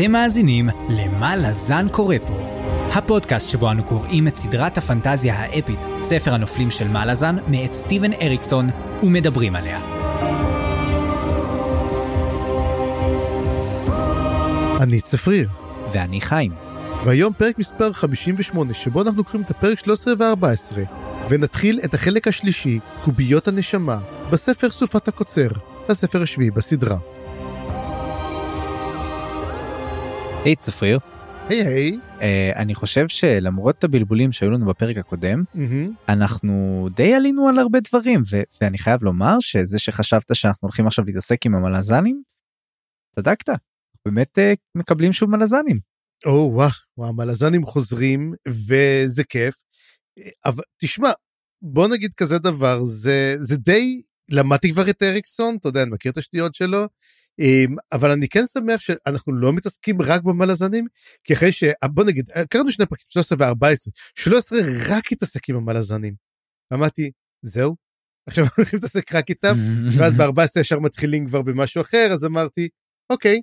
אתם מאזינים ל"מה לזן קורא פה", הפודקאסט שבו אנו קוראים את סדרת הפנטזיה האפית, ספר הנופלים של מה לזן, מאת סטיבן אריקסון, ומדברים עליה. אני צפריר, ואני חיים. והיום פרק מספר 58, שבו אנחנו קוראים את הפרק 13 ו-14, ונתחיל את החלק השלישי, קוביות הנשמה, בספר סופת הקוצר, הספר השביעי בסדרה. היי צפריר, היי היי. אה, אני חושב שלמרות הבלבולים שהיו לנו בפרק הקודם, מהמם. אנחנו די עלינו על הרבה דברים, ו- ואני חייב לומר שזה שחשבת שאנחנו הולכים עכשיו להתעסק עם המלזנים, צדקת, באמת אה, מקבלים שוב מלזנים. או וואו, וואו, המלזנים חוזרים, וזה כיף. אבל תשמע, בוא נגיד כזה דבר, זה, זה די, למדתי כבר את אריקסון, אתה יודע, אני מכיר את השטויות שלו, אבל אני כן שמח שאנחנו לא מתעסקים רק במלזנים, כי אחרי ש... בוא נגיד, קראנו שני פרקים, 13 ו-14, 13 רק התעסק עם המלזנים. אמרתי, זהו, עכשיו אנחנו הולכים להתעסק רק איתם, ואז ב-14 ישר מתחילים כבר במשהו אחר, אז אמרתי, אוקיי,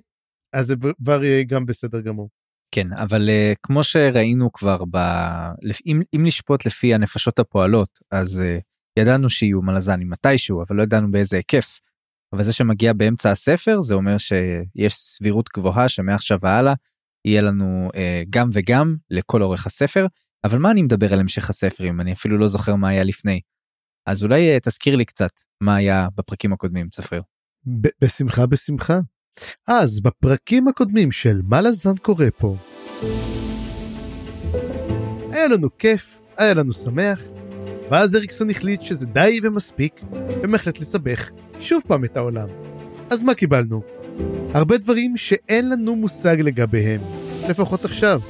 אז זה כבר יהיה גם בסדר גמור. כן, אבל uh, כמו שראינו כבר, ב... אם, אם לשפוט לפי הנפשות הפועלות, אז uh, ידענו שיהיו מלזנים מתישהו, אבל לא ידענו באיזה היקף. אבל זה שמגיע באמצע הספר, זה אומר שיש סבירות גבוהה שמעכשיו והלאה יהיה לנו uh, גם וגם לכל אורך הספר. אבל מה אני מדבר על המשך הספר אם אני אפילו לא זוכר מה היה לפני. אז אולי uh, תזכיר לי קצת מה היה בפרקים הקודמים, צפריר. ב- בשמחה בשמחה. אז בפרקים הקודמים של מה לזן קורה פה, היה לנו כיף, היה לנו שמח, ואז אריקסון החליט שזה די ומספיק, ומחלט לסבך שוב פעם את העולם. אז מה קיבלנו? הרבה דברים שאין לנו מושג לגביהם, לפחות עכשיו.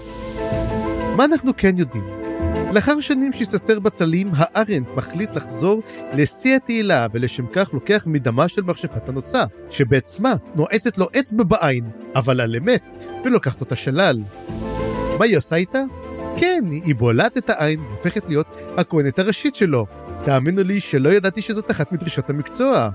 מה אנחנו כן יודעים? לאחר שנים שהסתתר בצלים, הארנט מחליט לחזור לשיא התהילה, ולשם כך לוקח מדמה של מכשפת הנוצה, שבעצמה נועצת לו אצבע בעין, אבל על אמת, ולוקחת אותה שלל. מה היא עושה איתה? כן, היא בולעת את העין והופכת להיות הכהנת הראשית שלו. תאמינו לי שלא ידעתי שזאת אחת מדרישות המקצוע.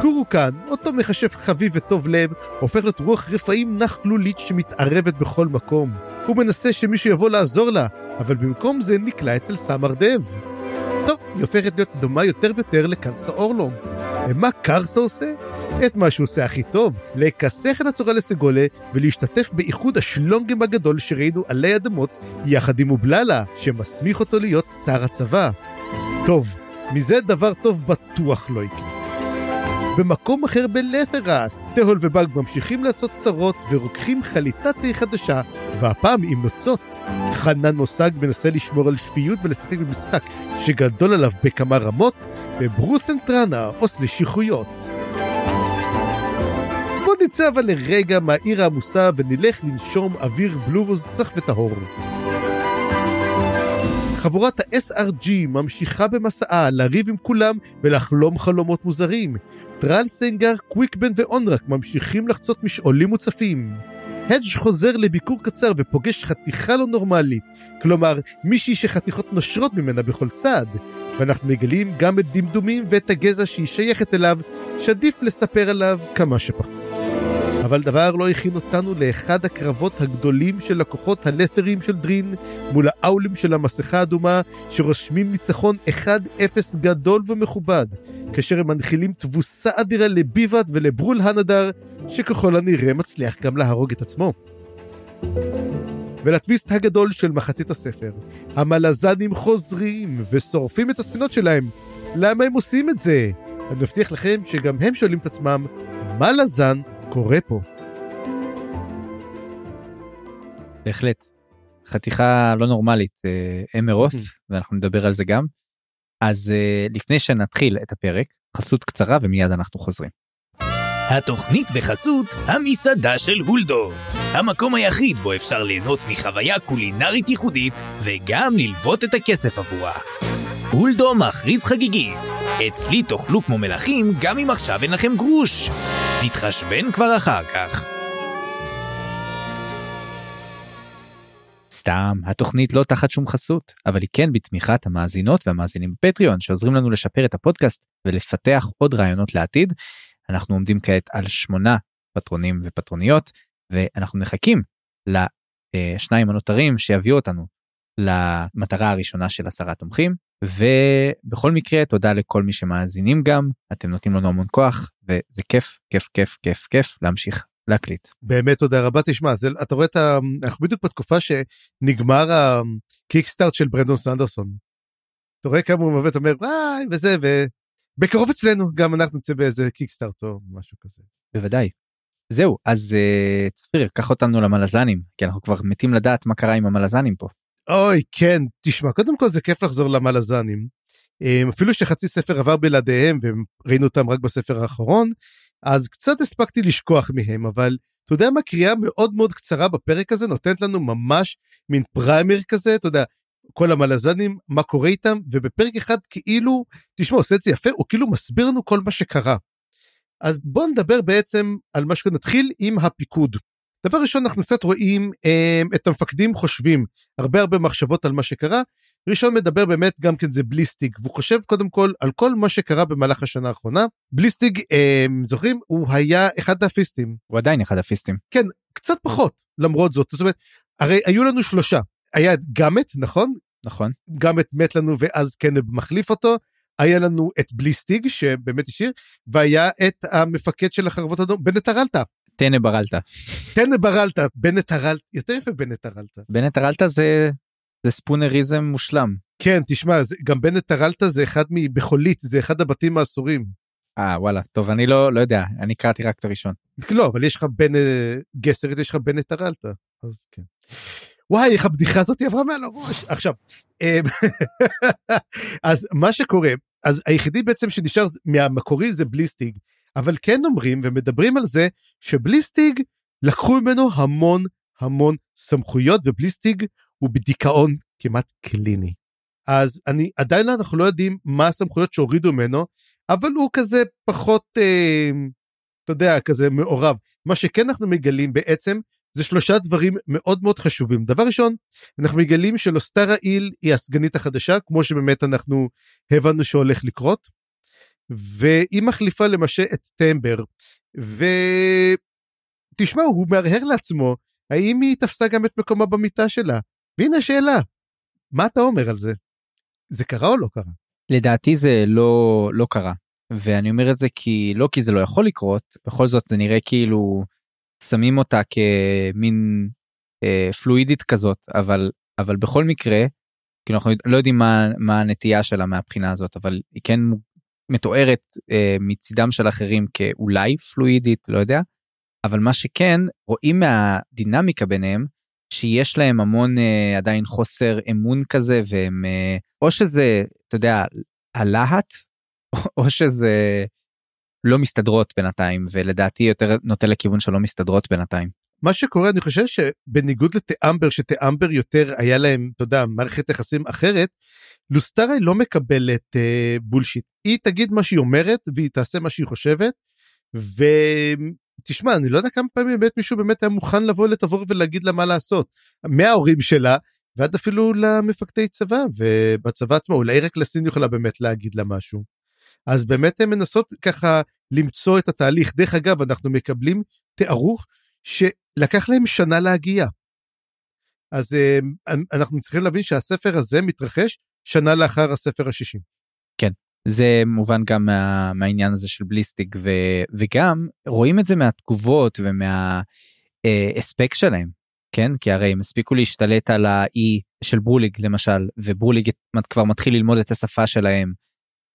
קורוקן, אותו מחשב חביב וטוב לב, הופך להיות רוח רפאים נכלולית שמתערבת בכל מקום. הוא מנסה שמישהו יבוא לעזור לה, אבל במקום זה נקלע אצל סמר דב. טוב, היא הופכת להיות דומה יותר ויותר לקרסה אורלום. ומה קרסה עושה? את מה שהוא עושה הכי טוב, לכסח את הצורה לסגולה ולהשתתף באיחוד השלונגים הגדול שראינו עלי אדמות יחד עם אובללה, שמסמיך אותו להיות שר הצבא. טוב, מזה דבר טוב בטוח לא יקרה. במקום אחר בלת'רס, תהול ובאג ממשיכים לעשות צרות ורוקחים חליטת תה חדשה, והפעם עם נוצות. חנן מושג מנסה לשמור על שפיות ולשחק במשחק שגדול עליו בכמה רמות, וברות'ן טראנה עושה לשחרויות. נצא אבל לרגע מהעיר העמוסה ונלך לנשום אוויר בלורוז צח וטהור. חבורת ה-SRG ממשיכה במסעה לריב עם כולם ולחלום חלומות מוזרים. טרלסנגר, קוויקבן ואונרק ממשיכים לחצות משעולים מוצפים. הדג' חוזר לביקור קצר ופוגש חתיכה לא נורמלית, כלומר מישהי שחתיכות נושרות ממנה בכל צד, ואנחנו מגלים גם את דמדומים ואת הגזע שהיא שייכת אליו, שעדיף לספר עליו כמה שפחות. אבל דבר לא הכין אותנו לאחד הקרבות הגדולים של הכוחות הלת'רים של דרין מול האולים של המסכה האדומה שרושמים ניצחון 1-0 גדול ומכובד כאשר הם מנחילים תבוסה אדירה לביבת ולברול הנדר שככל הנראה מצליח גם להרוג את עצמו. ולטוויסט הגדול של מחצית הספר, המלזנים חוזרים ושורפים את הספינות שלהם. למה הם עושים את זה? אני מבטיח לכם שגם הם שואלים את עצמם, מה לזן קורה פה? בהחלט. חתיכה לא נורמלית, אה, אמרוס, ואנחנו נדבר על זה גם. אז אה, לפני שנתחיל את הפרק, חסות קצרה ומיד אנחנו חוזרים. התוכנית בחסות המסעדה של הולדו. המקום היחיד בו אפשר ליהנות מחוויה קולינרית ייחודית וגם ללוות את הכסף עבורה. הולדו מכריז חגיגית, אצלי תאכלו כמו מלכים גם אם עכשיו אין לכם גרוש. נתחשבן כבר אחר כך. סתם, התוכנית לא תחת שום חסות, אבל היא כן בתמיכת המאזינות והמאזינים בפטריון שעוזרים לנו לשפר את הפודקאסט ולפתח עוד רעיונות לעתיד. אנחנו עומדים כעת על שמונה פטרונים ופטרוניות, ואנחנו מחכים לשניים הנותרים שיביאו אותנו למטרה הראשונה של עשרה תומכים ובכל מקרה תודה לכל מי שמאזינים גם אתם נותנים לנו המון כוח וזה כיף כיף כיף כיף כיף להמשיך להקליט. באמת תודה רבה תשמע זה, אתה רואה את ה... אנחנו בדיוק בתקופה שנגמר הקיקסטארט של ברנדון סנדרסון. אתה רואה כמה הוא מבט אומר וואי וזה ובקרוב אצלנו גם אנחנו נצא באיזה קיקסטארט או משהו כזה. בוודאי. זהו אז uh, צפיר קח אותנו למלזנים כי אנחנו כבר מתים לדעת מה קרה עם המלזנים פה. אוי כן תשמע קודם כל זה כיף לחזור למלזנים. אמ, אפילו שחצי ספר עבר בלעדיהם וראינו אותם רק בספר האחרון אז קצת הספקתי לשכוח מהם אבל אתה יודע מה קריאה מאוד מאוד קצרה בפרק הזה נותנת לנו ממש מין פריימר כזה אתה יודע כל המלזנים מה קורה איתם ובפרק אחד כאילו תשמע עושה את זה יפה הוא כאילו מסביר לנו כל מה שקרה. אז בואו נדבר בעצם על מה שנתחיל עם הפיקוד. דבר ראשון אנחנו קצת רואים אה, את המפקדים חושבים הרבה הרבה מחשבות על מה שקרה. ראשון מדבר באמת גם כן זה בליסטיג והוא חושב קודם כל על כל מה שקרה במהלך השנה האחרונה. בליסטיג אה, זוכרים הוא היה אחד האפיסטים. הוא עדיין אחד האפיסטים. כן קצת פחות למרות זאת זאת אומרת הרי היו לנו שלושה היה את גאמט נכון נכון גאמט מת לנו ואז קנב מחליף אותו היה לנו את בליסטיג שבאמת השאיר והיה את המפקד של החרבות אדום בנט הרלטה. טנא ברלטה. טנא ברלטה בנט הרלטה יותר יפה בנט הרלטה. בנט הרלטה זה זה ספונריזם מושלם. כן תשמע זה, גם בנט הרלטה זה אחד מבחולית זה אחד הבתים האסורים. אה וואלה טוב אני לא לא יודע אני קראתי רק את הראשון. לא אבל יש לך בן גסרית יש לך בנט הרלטה אז כן. וואי איך הבדיחה הזאת עברה מעל הראש עכשיו אמ, אז מה שקורה אז היחידי בעצם שנשאר מהמקורי זה בליסטיג אבל כן אומרים ומדברים על זה שבליסטיג לקחו ממנו המון המון סמכויות ובליסטיג הוא בדיכאון כמעט קליני. אז אני עדיין אנחנו לא יודעים מה הסמכויות שהורידו ממנו אבל הוא כזה פחות אה, אתה יודע כזה מעורב מה שכן אנחנו מגלים בעצם זה שלושה דברים מאוד מאוד חשובים. דבר ראשון, אנחנו מגלים שלוסטרה איל היא הסגנית החדשה, כמו שבאמת אנחנו הבנו שהולך לקרות, והיא מחליפה למשה את טמבר, ותשמע, הוא מהרהר לעצמו, האם היא תפסה גם את מקומה במיטה שלה? והנה השאלה, מה אתה אומר על זה? זה קרה או לא קרה? לדעתי זה לא לא קרה ואני אומר את זה כי לא כי זה לא יכול לקרות בכל זאת זה נראה כאילו שמים אותה כמין אה, פלואידית כזאת אבל אבל בכל מקרה כאילו אנחנו לא יודעים מה מה הנטייה שלה מהבחינה הזאת אבל היא כן מתוארת אה, מצידם של אחרים כאולי פלואידית לא יודע אבל מה שכן רואים מהדינמיקה ביניהם שיש להם המון אה, עדיין חוסר אמון כזה והם אה, או שזה אתה יודע הלהט או שזה לא מסתדרות בינתיים ולדעתי יותר נוטה לכיוון שלא מסתדרות בינתיים. מה שקורה אני חושב שבניגוד לטאמבר שטאמבר יותר היה להם אתה יודע מערכת יחסים אחרת לוסטרה לא מקבלת אה, בולשיט היא תגיד מה שהיא אומרת והיא תעשה מה שהיא חושבת. ותשמע אני לא יודע כמה פעמים באמת מישהו באמת היה מוכן לבוא לתבור ולהגיד לה מה לעשות מההורים שלה ועד אפילו למפקדי צבא ובצבא עצמו אולי רק לסין יכולה באמת להגיד לה משהו. אז באמת הן מנסות ככה למצוא את התהליך. דרך אגב, אנחנו מקבלים תארוך שלקח להם שנה להגיע. אז אה, אנחנו צריכים להבין שהספר הזה מתרחש שנה לאחר הספר השישי. כן, זה מובן גם מה, מהעניין הזה של בליסטיק ו, וגם רואים את זה מהתגובות ומההספק אה, שלהם. כן כי הרי הם הספיקו להשתלט על האי של ברוליג למשל וברוליג כבר מתחיל ללמוד את השפה שלהם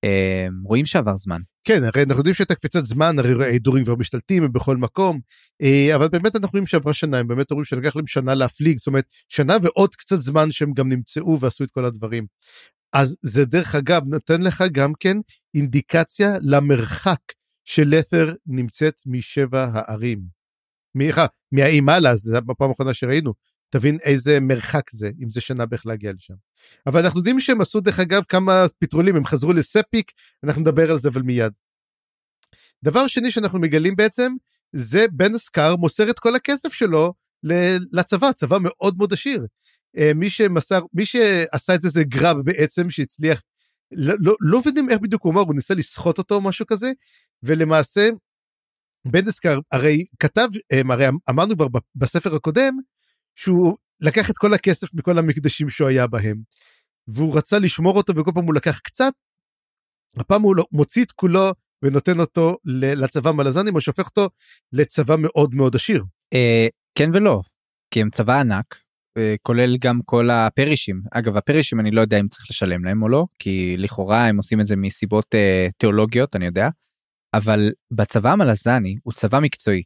אמ, רואים שעבר זמן. כן הרי אנחנו יודעים שהייתה קפיצת זמן הרי ההידורים כבר משתלטים בכל מקום אה, אבל באמת אנחנו רואים שעברה שנה הם באמת אומרים שלקח להם שנה להפליג זאת אומרת שנה ועוד קצת זמן שהם גם נמצאו ועשו את כל הדברים. אז זה דרך אגב נותן לך גם כן אינדיקציה למרחק שלת'ר נמצאת משבע הערים. מהאי מעלה זה בפעם האחרונה שראינו תבין איזה מרחק זה, אם זה שנה בערך להגיע לשם. אבל אנחנו יודעים שהם עשו דרך אגב כמה פתרולים, הם חזרו לספיק, אנחנו נדבר על זה אבל מיד. דבר שני שאנחנו מגלים בעצם, זה בן אסקר מוסר את כל הכסף שלו לצבא, צבא מאוד מאוד עשיר. אה, מי שמסר, מי שעשה את זה זה גרב בעצם שהצליח, לא, לא, לא יודעים איך בדיוק הוא אמר, הוא ניסה לסחוט אותו או משהו כזה, ולמעשה בנדסקר הרי כתב, הרי אמרנו כבר בספר הקודם, שהוא לקח את כל הכסף מכל המקדשים שהוא היה בהם, והוא רצה לשמור אותו וכל פעם הוא לקח קצת, הפעם הוא לא, מוציא את כולו ונותן אותו לצבא מלזנים, או שהופך אותו לצבא מאוד מאוד עשיר. אה, כן ולא, כי הם צבא ענק, אה, כולל גם כל הפרישים. אגב, הפרישים אני לא יודע אם צריך לשלם להם או לא, כי לכאורה הם עושים את זה מסיבות אה, תיאולוגיות, אני יודע. אבל בצבא המלזני הוא צבא מקצועי,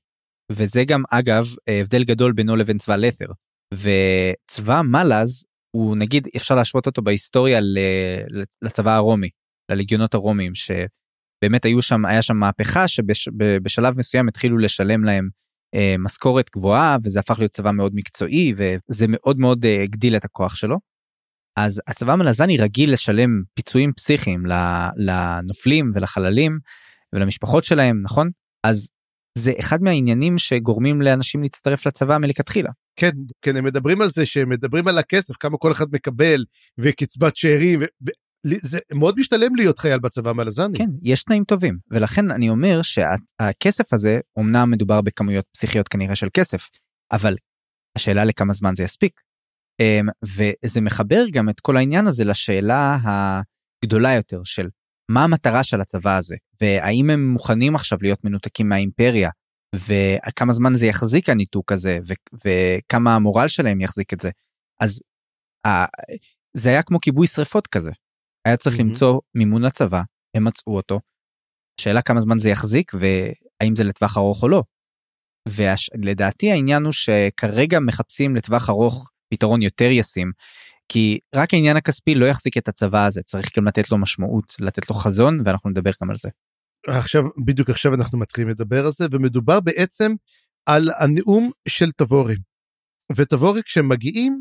וזה גם אגב הבדל גדול בינו לבין צבא לת'ר. וצבא מלאז הוא נגיד אפשר להשוות אותו בהיסטוריה לצבא הרומי, ללגיונות הרומיים, שבאמת היו שם, היה שם מהפכה שבשלב מסוים התחילו לשלם להם אה, משכורת גבוהה וזה הפך להיות צבא מאוד מקצועי וזה מאוד מאוד אה, הגדיל את הכוח שלו. אז הצבא המלזני רגיל לשלם פיצויים פסיכיים לנופלים ולחללים ולמשפחות שלהם נכון אז זה אחד מהעניינים שגורמים לאנשים להצטרף לצבא מלכתחילה. כן, כן, הם מדברים על זה שהם מדברים על הכסף, כמה כל אחד מקבל, וקצבת שאירים, זה מאוד משתלם להיות חייל בצבא המלזני. כן, יש תנאים טובים, ולכן אני אומר שהכסף הזה, אמנם מדובר בכמויות פסיכיות כנראה של כסף, אבל השאלה לכמה זמן זה יספיק. אמ, וזה מחבר גם את כל העניין הזה לשאלה הגדולה יותר של מה המטרה של הצבא הזה, והאם הם מוכנים עכשיו להיות מנותקים מהאימפריה, וכמה זמן זה יחזיק הניתוק הזה, וכמה המורל שלהם יחזיק את זה. אז זה היה כמו כיבוי שרפות כזה. היה צריך mm-hmm. למצוא מימון לצבא, הם מצאו אותו. השאלה כמה זמן זה יחזיק והאם זה לטווח ארוך או לא. ולדעתי העניין הוא שכרגע מחפשים לטווח ארוך פתרון יותר ישים, כי רק העניין הכספי לא יחזיק את הצבא הזה, צריך גם לתת לו משמעות, לתת לו חזון, ואנחנו נדבר גם על זה. עכשיו, בדיוק עכשיו אנחנו מתחילים לדבר על זה, ומדובר בעצם על הנאום של תבורי. ותבורי כשהם מגיעים,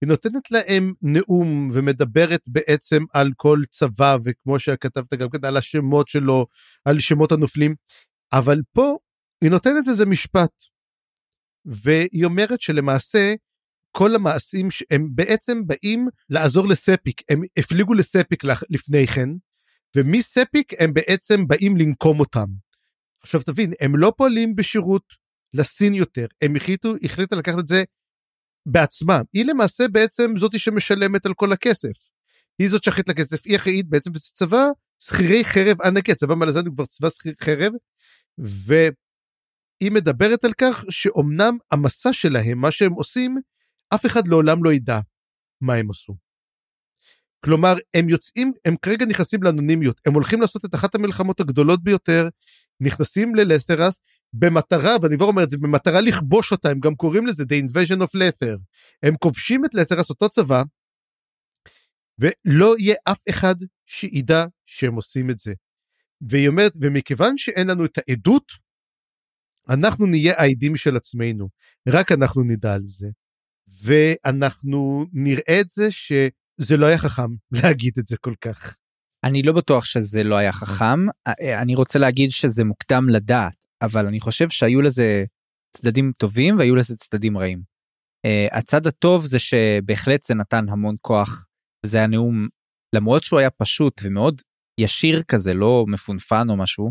היא נותנת להם נאום ומדברת בעצם על כל צבא, וכמו שכתבת גם כן, על השמות שלו, על שמות הנופלים, אבל פה היא נותנת איזה משפט, והיא אומרת שלמעשה כל המעשים שהם בעצם באים לעזור לספיק, הם הפליגו לספיק לפני כן, ומספיק הם בעצם באים לנקום אותם. עכשיו תבין, הם לא פועלים בשירות לסין יותר, הם החליטו, החליטה לקחת את זה בעצמה. היא למעשה בעצם זאתי שמשלמת על כל הכסף. היא זאת שאחראית לכסף, היא אחראית בעצם בצבא שכירי חרב ענקי, הצבא מלזני הוא כבר צבא שכיר חרב, והיא מדברת על כך שאומנם המסע שלהם, מה שהם עושים, אף אחד לעולם לא ידע מה הם עשו. כלומר, הם יוצאים, הם כרגע נכנסים לאנונימיות, הם הולכים לעשות את אחת המלחמות הגדולות ביותר, נכנסים ללסטרס, במטרה, ואני כבר אומר את זה, במטרה לכבוש אותה, הם גם קוראים לזה The Invasion of Lether. הם כובשים את לסטרס, אותו צבא, ולא יהיה אף אחד שידע שהם עושים את זה. והיא אומרת, ומכיוון שאין לנו את העדות, אנחנו נהיה העדים של עצמנו, רק אנחנו נדע על זה. ואנחנו נראה את זה שזה לא היה חכם להגיד את זה כל כך. אני לא בטוח שזה לא היה חכם, אני רוצה להגיד שזה מוקדם לדעת, אבל אני חושב שהיו לזה צדדים טובים והיו לזה צדדים רעים. Uh, הצד הטוב זה שבהחלט זה נתן המון כוח, זה היה נאום, למרות שהוא היה פשוט ומאוד ישיר כזה, לא מפונפן או משהו,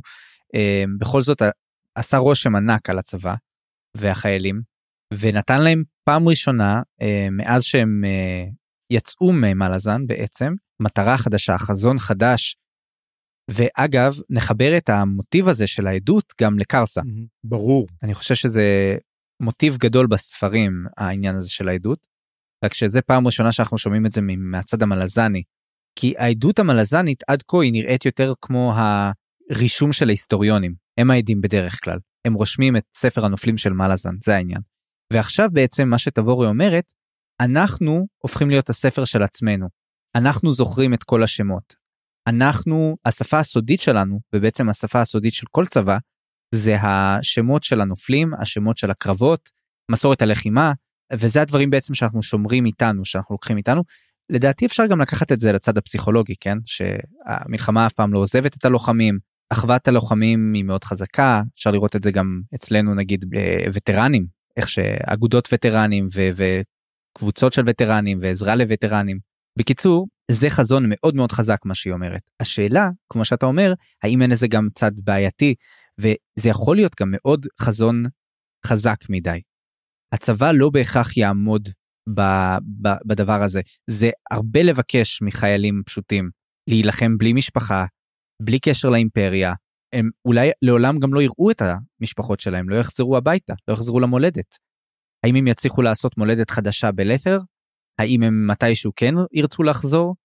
uh, בכל זאת עשה רושם ענק על הצבא והחיילים, ונתן להם פעם ראשונה uh, מאז שהם uh, יצאו ממלאזן בעצם, מטרה חדשה, חזון חדש, ואגב, נחבר את המוטיב הזה של העדות גם לקרסה. ברור. אני חושב שזה מוטיב גדול בספרים, העניין הזה של העדות. רק שזה פעם ראשונה שאנחנו שומעים את זה מהצד המלזני. כי העדות המלזנית עד כה היא נראית יותר כמו הרישום של ההיסטוריונים. הם העדים בדרך כלל. הם רושמים את ספר הנופלים של מלאזן, זה העניין. ועכשיו בעצם מה שתבורי אומרת, אנחנו הופכים להיות הספר של עצמנו. אנחנו זוכרים את כל השמות. אנחנו, השפה הסודית שלנו, ובעצם השפה הסודית של כל צבא, זה השמות של הנופלים, השמות של הקרבות, מסורת הלחימה, וזה הדברים בעצם שאנחנו שומרים איתנו, שאנחנו לוקחים איתנו. לדעתי אפשר גם לקחת את זה לצד הפסיכולוגי, כן? שהמלחמה אף פעם לא עוזבת את הלוחמים, אחוות הלוחמים היא מאוד חזקה, אפשר לראות את זה גם אצלנו נגיד וטרנים, איך שאגודות וטרנים ו- וקבוצות של וטרנים ועזרה לווטרנים. בקיצור, זה חזון מאוד מאוד חזק מה שהיא אומרת. השאלה, כמו שאתה אומר, האם אין לזה גם צד בעייתי, וזה יכול להיות גם מאוד חזון חזק מדי. הצבא לא בהכרח יעמוד ב, ב, בדבר הזה. זה הרבה לבקש מחיילים פשוטים להילחם בלי משפחה, בלי קשר לאימפריה. הם אולי לעולם גם לא יראו את המשפחות שלהם, לא יחזרו הביתה, לא יחזרו למולדת. האם הם יצליחו לעשות מולדת חדשה בלת'ר? האם הם מתישהו כן ירצו לחזור?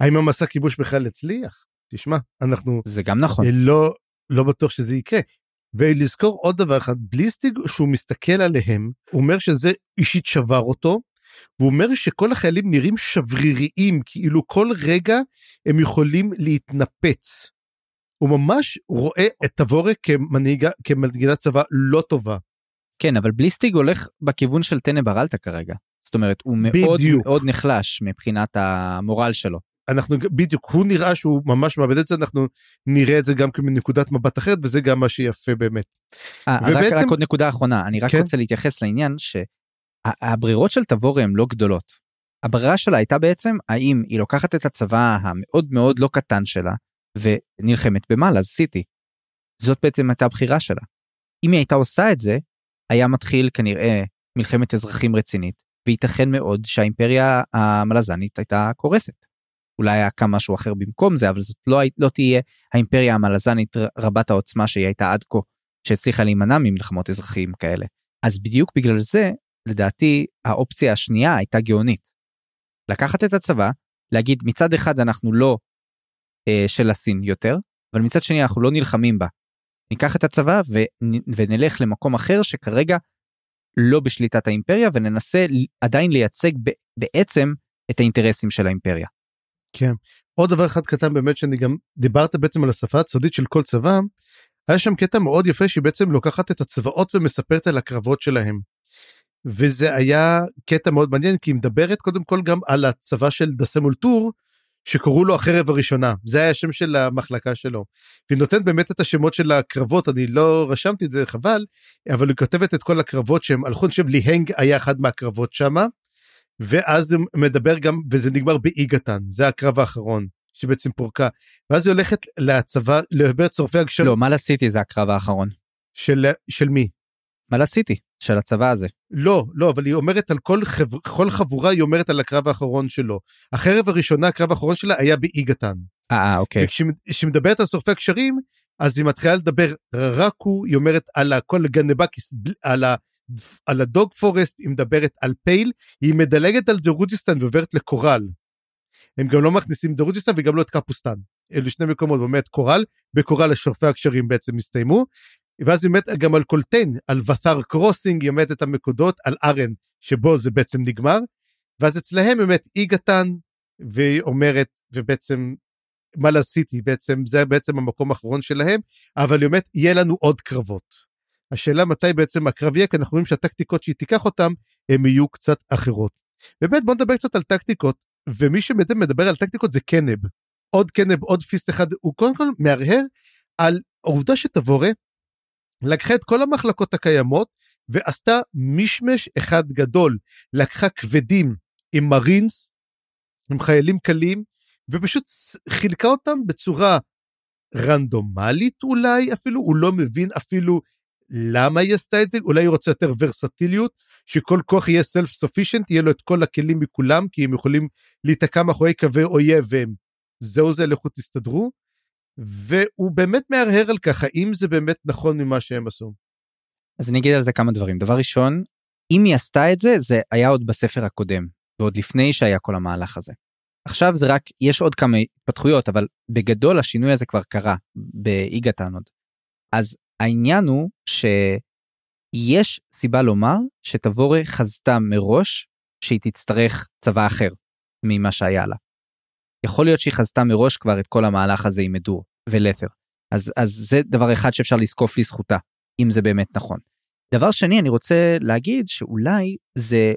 האם המסע כיבוש בכלל יצליח? תשמע, אנחנו... זה גם נכון. לא, לא בטוח שזה יקרה. ולזכור עוד דבר אחד, בליסטיג, שהוא מסתכל עליהם, הוא אומר שזה אישית שבר אותו, והוא אומר שכל החיילים נראים שבריריים, כאילו כל רגע הם יכולים להתנפץ. הוא ממש רואה את תבורה כמנהיגה, כמנהיגת צבא לא טובה. כן, אבל בליסטיג הולך בכיוון של טנא ברלטה כרגע. זאת אומרת, הוא מאוד בדיוק. מאוד נחלש מבחינת המורל שלו. אנחנו בדיוק הוא נראה שהוא ממש מאבד את זה אנחנו נראה את זה גם מנקודת מבט אחרת וזה גם מה שיפה באמת. 아, אה, ובעצם... רק, רק עוד נקודה אחרונה אני רק כן? רוצה להתייחס לעניין שהברירות של תבורי הן לא גדולות. הברירה שלה הייתה בעצם האם היא לוקחת את הצבא המאוד מאוד לא קטן שלה ונלחמת במעלה סיטי. זאת בעצם הייתה הבחירה שלה. אם היא הייתה עושה את זה היה מתחיל כנראה מלחמת אזרחים רצינית וייתכן מאוד שהאימפריה המלזנית הייתה קורסת. אולי היה קם משהו אחר במקום זה אבל זאת לא, לא תהיה האימפריה המלזנית רבת העוצמה שהיא הייתה עד כה שהצליחה להימנע ממלחמות אזרחיים כאלה. אז בדיוק בגלל זה לדעתי האופציה השנייה הייתה גאונית. לקחת את הצבא להגיד מצד אחד אנחנו לא של הסין יותר אבל מצד שני אנחנו לא נלחמים בה. ניקח את הצבא ונלך למקום אחר שכרגע לא בשליטת האימפריה וננסה עדיין לייצג בעצם את האינטרסים של האימפריה. כן. עוד דבר אחד קטן באמת שאני גם דיברת בעצם על השפה הצודית של כל צבא, היה שם קטע מאוד יפה שהיא בעצם לוקחת את הצבאות ומספרת על הקרבות שלהם. וזה היה קטע מאוד מעניין כי היא מדברת קודם כל גם על הצבא של דסמולטור שקראו לו החרב הראשונה זה היה השם של המחלקה שלו. והיא נותנת באמת את השמות של הקרבות אני לא רשמתי את זה חבל אבל היא כותבת את כל הקרבות שהם הלכו אני חושב ליהנג היה אחד מהקרבות שמה ואז זה מדבר גם וזה נגמר באיגתן זה הקרב האחרון שבעצם פורקה ואז היא הולכת לצבא לבית צורפי הגשרים. לא מה לעשיתי זה הקרב האחרון. של של מי? מה לעשיתי של הצבא הזה. לא לא אבל היא אומרת על כל, חב... כל חבורה היא אומרת על הקרב האחרון שלו. החרב הראשונה הקרב האחרון שלה היה באיגתן. אה, אה אוקיי. וכשהיא מדברת על שורפי הגשרים אז היא מתחילה לדבר רק הוא היא אומרת על כל גנבקיס על ה... על הדוג forest היא מדברת על פייל, היא מדלגת על דרוג'יסטן ועוברת לקורל. הם גם לא מכניסים דרוג'יסטן וגם לא את קפוסטן. אלו שני מקומות, באמת קורל, בקורל השורפי הגשרים בעצם הסתיימו. ואז היא אומרת גם על קולטיין, על ות'ר crossing, היא אומרת את הנקודות, על ארן, שבו זה בעצם נגמר. ואז אצלהם באמת איגתן, והיא אומרת, ובעצם מה לעשיתי בעצם, זה בעצם המקום האחרון שלהם, אבל היא אומרת, יהיה לנו עוד קרבות. השאלה מתי בעצם הקרב יהיה, כי אנחנו רואים שהטקטיקות שהיא תיקח אותם, הם יהיו קצת אחרות. באמת בוא נדבר קצת על טקטיקות, ומי שבעצם מדבר על טקטיקות זה קנב. עוד קנב, עוד פיסט אחד, הוא קודם כל מהרהר על העובדה שתבורה לקחה את כל המחלקות הקיימות ועשתה מישמש אחד גדול. לקחה כבדים עם מרינס, עם חיילים קלים, ופשוט חילקה אותם בצורה רנדומלית אולי אפילו, הוא לא מבין אפילו למה היא עשתה את זה? אולי היא רוצה יותר ורסטיליות, שכל כוח יהיה סלף סופישנט, יהיה לו את כל הכלים מכולם, כי הם יכולים להיתקע מאחורי קווי אויב והם זהו זה, לכו תסתדרו. והוא באמת מהרהר על כך, האם זה באמת נכון ממה שהם עשו. אז אני אגיד על זה כמה דברים. דבר ראשון, אם היא עשתה את זה, זה היה עוד בספר הקודם, ועוד לפני שהיה כל המהלך הזה. עכשיו זה רק, יש עוד כמה התפתחויות, אבל בגדול השינוי הזה כבר קרה באיגתן עוד. אז העניין הוא שיש סיבה לומר שתבורה חזתה מראש שהיא תצטרך צבא אחר ממה שהיה לה. יכול להיות שהיא חזתה מראש כבר את כל המהלך הזה עם מדור ולת'ר. אז, אז זה דבר אחד שאפשר לזקוף לזכותה, אם זה באמת נכון. דבר שני, אני רוצה להגיד שאולי זה,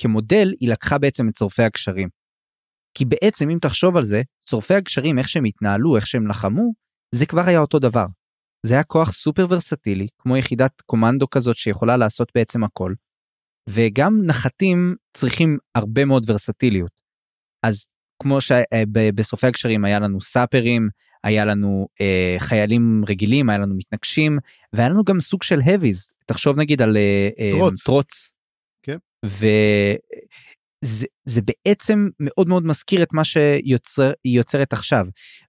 כמודל, היא לקחה בעצם את שורפי הגשרים. כי בעצם, אם תחשוב על זה, שורפי הגשרים, איך שהם התנהלו, איך שהם לחמו, זה כבר היה אותו דבר. זה היה כוח סופר ורסטילי, כמו יחידת קומנדו כזאת שיכולה לעשות בעצם הכל. וגם נחתים צריכים הרבה מאוד ורסטיליות. אז כמו שבסופי הקשרים היה לנו סאפרים, היה לנו אה, חיילים רגילים, היה לנו מתנגשים, והיה לנו גם סוג של הביז. תחשוב נגיד על אה, אה טרוץ. טרוץ. כן. וזה בעצם מאוד מאוד מזכיר את מה שהיא יוצרת עכשיו.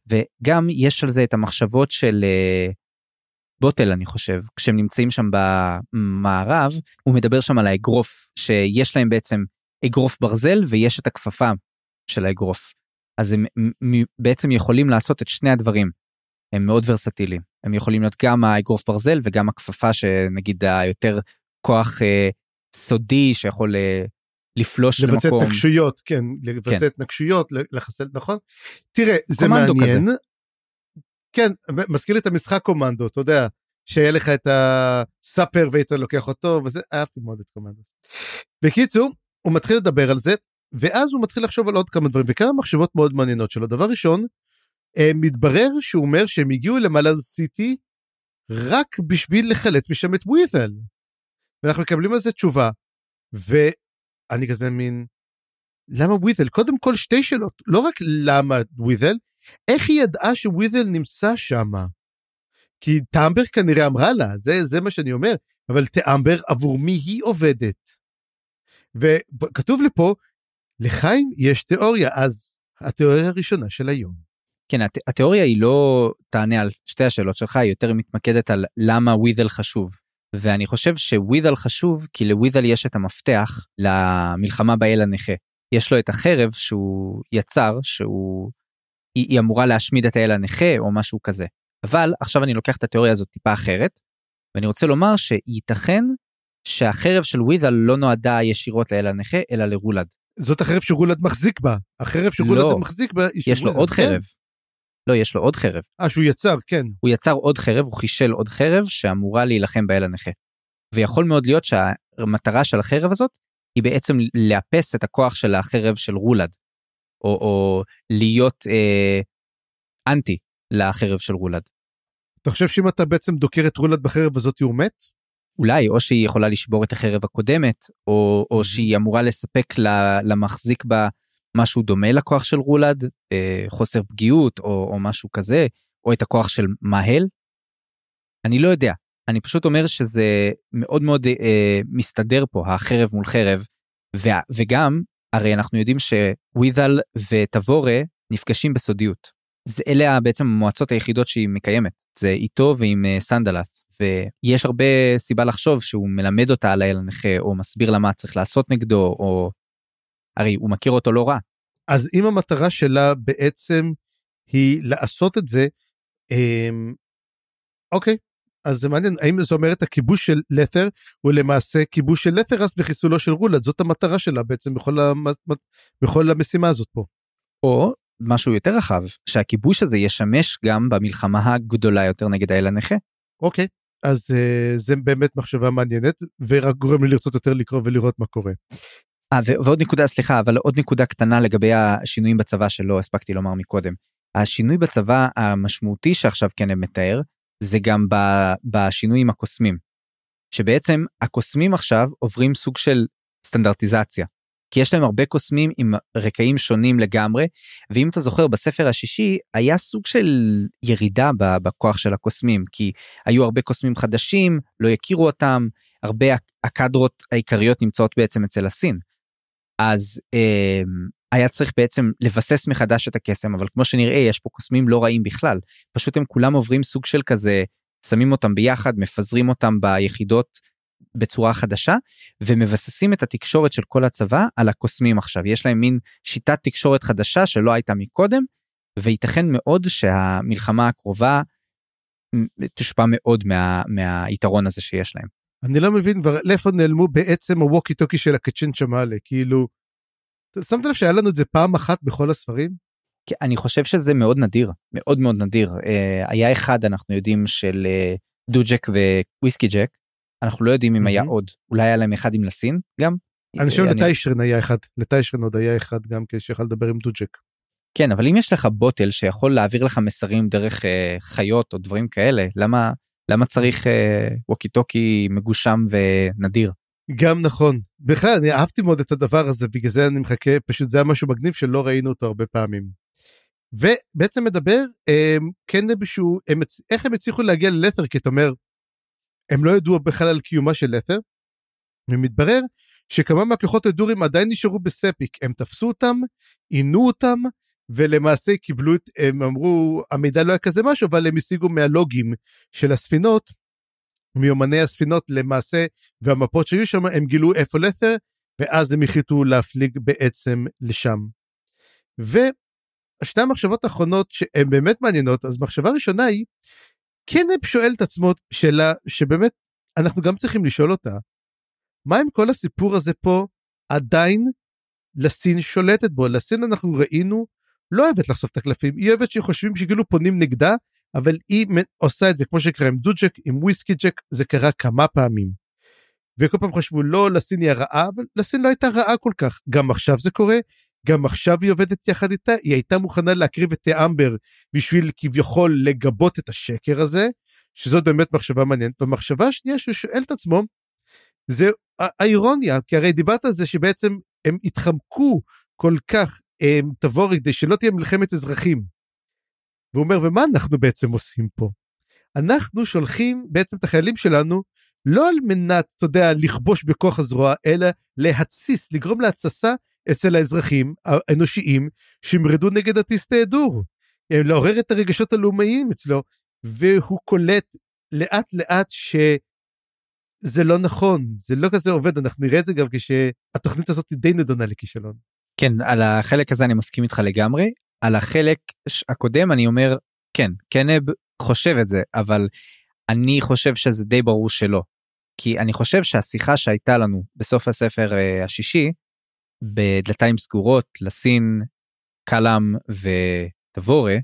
וגם יש על זה את המחשבות של אה, בוטל אני חושב כשהם נמצאים שם במערב הוא מדבר שם על האגרוף שיש להם בעצם אגרוף ברזל ויש את הכפפה של האגרוף. אז הם בעצם יכולים לעשות את שני הדברים. הם מאוד ורסטיליים הם יכולים להיות גם האגרוף ברזל וגם הכפפה שנגיד היותר כוח אה, סודי שיכול אה, לפלוש לבצע למקום. לבצע התנגשויות כן לבצע כן. התנגשויות לחסל נכון. תראה זה מעניין. כזה. כן מזכיר לי את המשחק קומנדו אתה יודע שיהיה לך את הסאפר והיית לוקח אותו וזה אהבתי מאוד את קומנדו. בקיצור הוא מתחיל לדבר על זה ואז הוא מתחיל לחשוב על עוד כמה דברים וכמה מחשבות מאוד מעניינות שלו דבר ראשון אה, מתברר שהוא אומר שהם הגיעו למלאז סיטי רק בשביל לחלץ משם את ווית'ל. ואנחנו מקבלים על זה תשובה ואני כזה מין למה ווית'ל קודם כל שתי שאלות לא רק למה ווית'ל איך היא ידעה שווית'ל נמצא שם. כי טמבר כנראה אמרה לה זה זה מה שאני אומר אבל טמבר עבור מי היא עובדת. וכתוב לי פה לחיים יש תיאוריה, אז התיאוריה הראשונה של היום. כן, הת, התיאוריה היא לא תענה על שתי השאלות שלך, היא יותר מתמקדת על למה ווידל חשוב. ואני חושב שווידל חשוב כי לווידל יש את המפתח למלחמה באל הנכה. יש לו את החרב שהוא יצר, שהוא... היא, היא אמורה להשמיד את האל הנכה או משהו כזה. אבל עכשיו אני לוקח את התיאוריה הזאת טיפה אחרת, ואני רוצה לומר שייתכן שהחרב של ווידל לא נועדה ישירות לאל הנכה, אלא לרולד. זאת החרב שרולד מחזיק בה. החרב שרולד לא, מחזיק בה היא יש לו עוד. חרב. לא, יש לו עוד חרב. אה, שהוא יצר, כן. הוא יצר עוד חרב, הוא חישל עוד חרב שאמורה להילחם באל הנכה. ויכול מאוד להיות שהמטרה של החרב הזאת היא בעצם לאפס את הכוח של החרב של רולד. או, או להיות אה, אנטי לחרב של רולד. אתה חושב שאם אתה בעצם דוקר את רולד בחרב הזאת הוא מת? אולי או שהיא יכולה לשבור את החרב הקודמת או, או שהיא אמורה לספק למחזיק בה משהו דומה לכוח של רולד אה, חוסר פגיעות או, או משהו כזה או את הכוח של מהל. אני לא יודע. אני פשוט אומר שזה מאוד מאוד אה, מסתדר פה החרב מול חרב. ו, וגם הרי אנחנו יודעים שווית'ל וטבורה נפגשים בסודיות. זה אלה בעצם המועצות היחידות שהיא מקיימת. זה איתו ועם אה, סנדלס ויש הרבה סיבה לחשוב שהוא מלמד אותה על האל הנכה או מסביר לה מה צריך לעשות נגדו או הרי הוא מכיר אותו לא רע. אז אם המטרה שלה בעצם היא לעשות את זה אמ, אוקיי אז זה מעניין האם זה אומר את הכיבוש של לת'ר הוא למעשה כיבוש של לת'רס וחיסולו של רולד זאת המטרה שלה בעצם בכל, המ... בכל המשימה הזאת פה. או משהו יותר רחב שהכיבוש הזה ישמש גם במלחמה הגדולה יותר נגד האל הנכה. אוקיי אז uh, זה באמת מחשבה מעניינת ורק גורם לי לרצות יותר לקרוא ולראות מה קורה. 아, ועוד נקודה סליחה אבל עוד נקודה קטנה לגבי השינויים בצבא שלא הספקתי לומר מקודם. השינוי בצבא המשמעותי שעכשיו כן מתאר זה גם בשינויים הקוסמים. שבעצם הקוסמים עכשיו עוברים סוג של סטנדרטיזציה. כי יש להם הרבה קוסמים עם רקעים שונים לגמרי, ואם אתה זוכר בספר השישי היה סוג של ירידה בכוח של הקוסמים, כי היו הרבה קוסמים חדשים, לא יכירו אותם, הרבה הקדרות העיקריות נמצאות בעצם אצל הסין. אז אה, היה צריך בעצם לבסס מחדש את הקסם, אבל כמו שנראה יש פה קוסמים לא רעים בכלל, פשוט הם כולם עוברים סוג של כזה, שמים אותם ביחד, מפזרים אותם ביחידות בצורה חדשה ומבססים את התקשורת של כל הצבא על הקוסמים עכשיו יש להם מין שיטת תקשורת חדשה שלא הייתה מקודם וייתכן מאוד שהמלחמה הקרובה תושפע מאוד מה, מהיתרון הזה שיש להם. אני לא מבין כבר לאיפה נעלמו בעצם הווקי טוקי של הקצ'ן שמאלה כאילו. שמת לב שהיה לנו את זה פעם אחת בכל הספרים? כן, אני חושב שזה מאוד נדיר מאוד מאוד נדיר אה, היה אחד אנחנו יודעים של אה, דוג'ק וויסקי ג'ק אנחנו לא יודעים אם היה עוד אולי היה להם אחד עם לסין גם. אני חושב לטיישרן היה אחד לטיישרן עוד היה אחד גם כשיכול לדבר עם דוג'ק. כן אבל אם יש לך בוטל שיכול להעביר לך מסרים דרך אה, חיות או דברים כאלה למה למה צריך אה, ווקי טוקי מגושם ונדיר. גם נכון. בכלל, אני אהבתי מאוד את הדבר הזה, בגלל זה אני מחכה, פשוט זה היה משהו מגניב שלא ראינו אותו הרבה פעמים. ובעצם מדבר, הם, כן הם, איך הם הצליחו להגיע ללת'ר, כי אתה אומר, הם לא ידעו בכלל על קיומה של לת'ר, ומתברר שכמה מהכוחות הדורים עדיין נשארו בספיק, הם תפסו אותם, עינו אותם, ולמעשה קיבלו את, הם אמרו, המידע לא היה כזה משהו, אבל הם השיגו מהלוגים של הספינות, מיומני הספינות למעשה, והמפות שהיו שם, הם גילו איפה לת'ר, ואז הם החליטו להפליג בעצם לשם. ושתי המחשבות האחרונות שהן באמת מעניינות, אז מחשבה ראשונה היא, קנב שואל את עצמו שאלה שבאמת אנחנו גם צריכים לשאול אותה, מה עם כל הסיפור הזה פה עדיין לסין שולטת בו? לסין אנחנו ראינו לא אוהבת לחשוף את הקלפים, היא אוהבת שחושבים שכאילו פונים נגדה, אבל היא עושה את זה כמו שקרה עם דוג'ק, עם וויסקי ג'ק, זה קרה כמה פעמים. וכל פעם חשבו לא לסין היא הרעה, אבל לסין לא הייתה רעה כל כך. גם עכשיו זה קורה, גם עכשיו היא עובדת יחד איתה, היא הייתה מוכנה להקריב את אמבר בשביל כביכול לגבות את השקר הזה, שזאת באמת מחשבה מעניינת. והמחשבה השנייה שהוא שואל את עצמו, זה האירוניה, כי הרי דיברת על זה שבעצם הם התחמקו כל כך הם, תבוא כדי שלא תהיה מלחמת אזרחים. והוא אומר, ומה אנחנו בעצם עושים פה? אנחנו שולחים בעצם את החיילים שלנו לא על מנת, אתה יודע, לכבוש בכוח הזרוע, אלא להתסיס, לגרום להתססה אצל האזרחים האנושיים שימרדו נגד הטיסטי דור. לעורר את הרגשות הלאומיים אצלו, והוא קולט לאט לאט שזה לא נכון, זה לא כזה עובד, אנחנו נראה את זה גם כשהתוכנית הזאת די נדונה לכישלון. כן, על החלק הזה אני מסכים איתך לגמרי. על החלק הקודם אני אומר, כן, קנב חושב את זה, אבל אני חושב שזה די ברור שלא. כי אני חושב שהשיחה שהייתה לנו בסוף הספר uh, השישי, בדלתיים סגורות, לסין, קלאם ותבורה,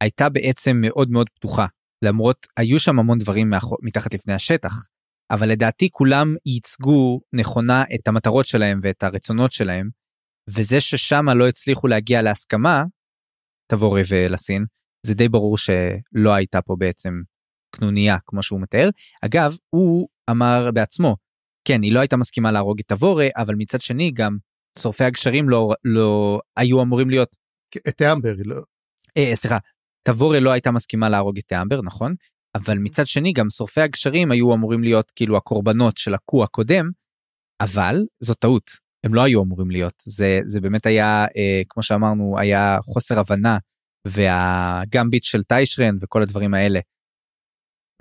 הייתה בעצם מאוד מאוד פתוחה. למרות, היו שם המון דברים. מתחת לפני השטח, אבל לדעתי כולם ייצגו נכונה את המטרות שלהם ואת הרצונות שלהם, וזה ששם לא הצליחו להגיע להסכמה, תבורי ולסין, זה די ברור שלא הייתה פה בעצם קנוניה כמו שהוא מתאר. אגב, הוא אמר בעצמו, כן, היא לא הייתה מסכימה להרוג את תבורי, אבל מצד שני גם שורפי הגשרים לא, לא היו אמורים להיות... את האמבר, לא... אה, סליחה, תבורי לא הייתה מסכימה להרוג את האמבר, נכון? אבל מצד שני גם שורפי הגשרים היו אמורים להיות כאילו הקורבנות של הקו הקודם, אבל זו טעות. הם לא היו אמורים להיות זה זה באמת היה אה, כמו שאמרנו היה חוסר הבנה והגמביט של טיישרן וכל הדברים האלה.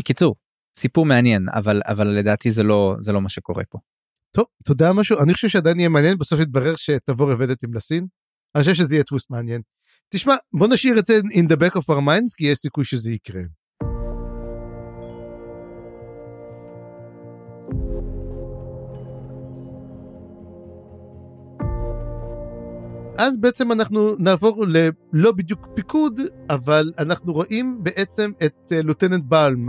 בקיצור סיפור מעניין אבל אבל לדעתי זה לא זה לא מה שקורה פה. טוב אתה יודע משהו אני חושב שעדיין יהיה מעניין בסוף יתברר שתבוא עובדת עם לסין. אני חושב שזה יהיה טוויסט מעניין. תשמע בוא נשאיר את זה in the back of our minds כי יש סיכוי שזה יקרה. אז בעצם אנחנו נעבור ללא בדיוק פיקוד, אבל אנחנו רואים בעצם את אה, לוטננט בלם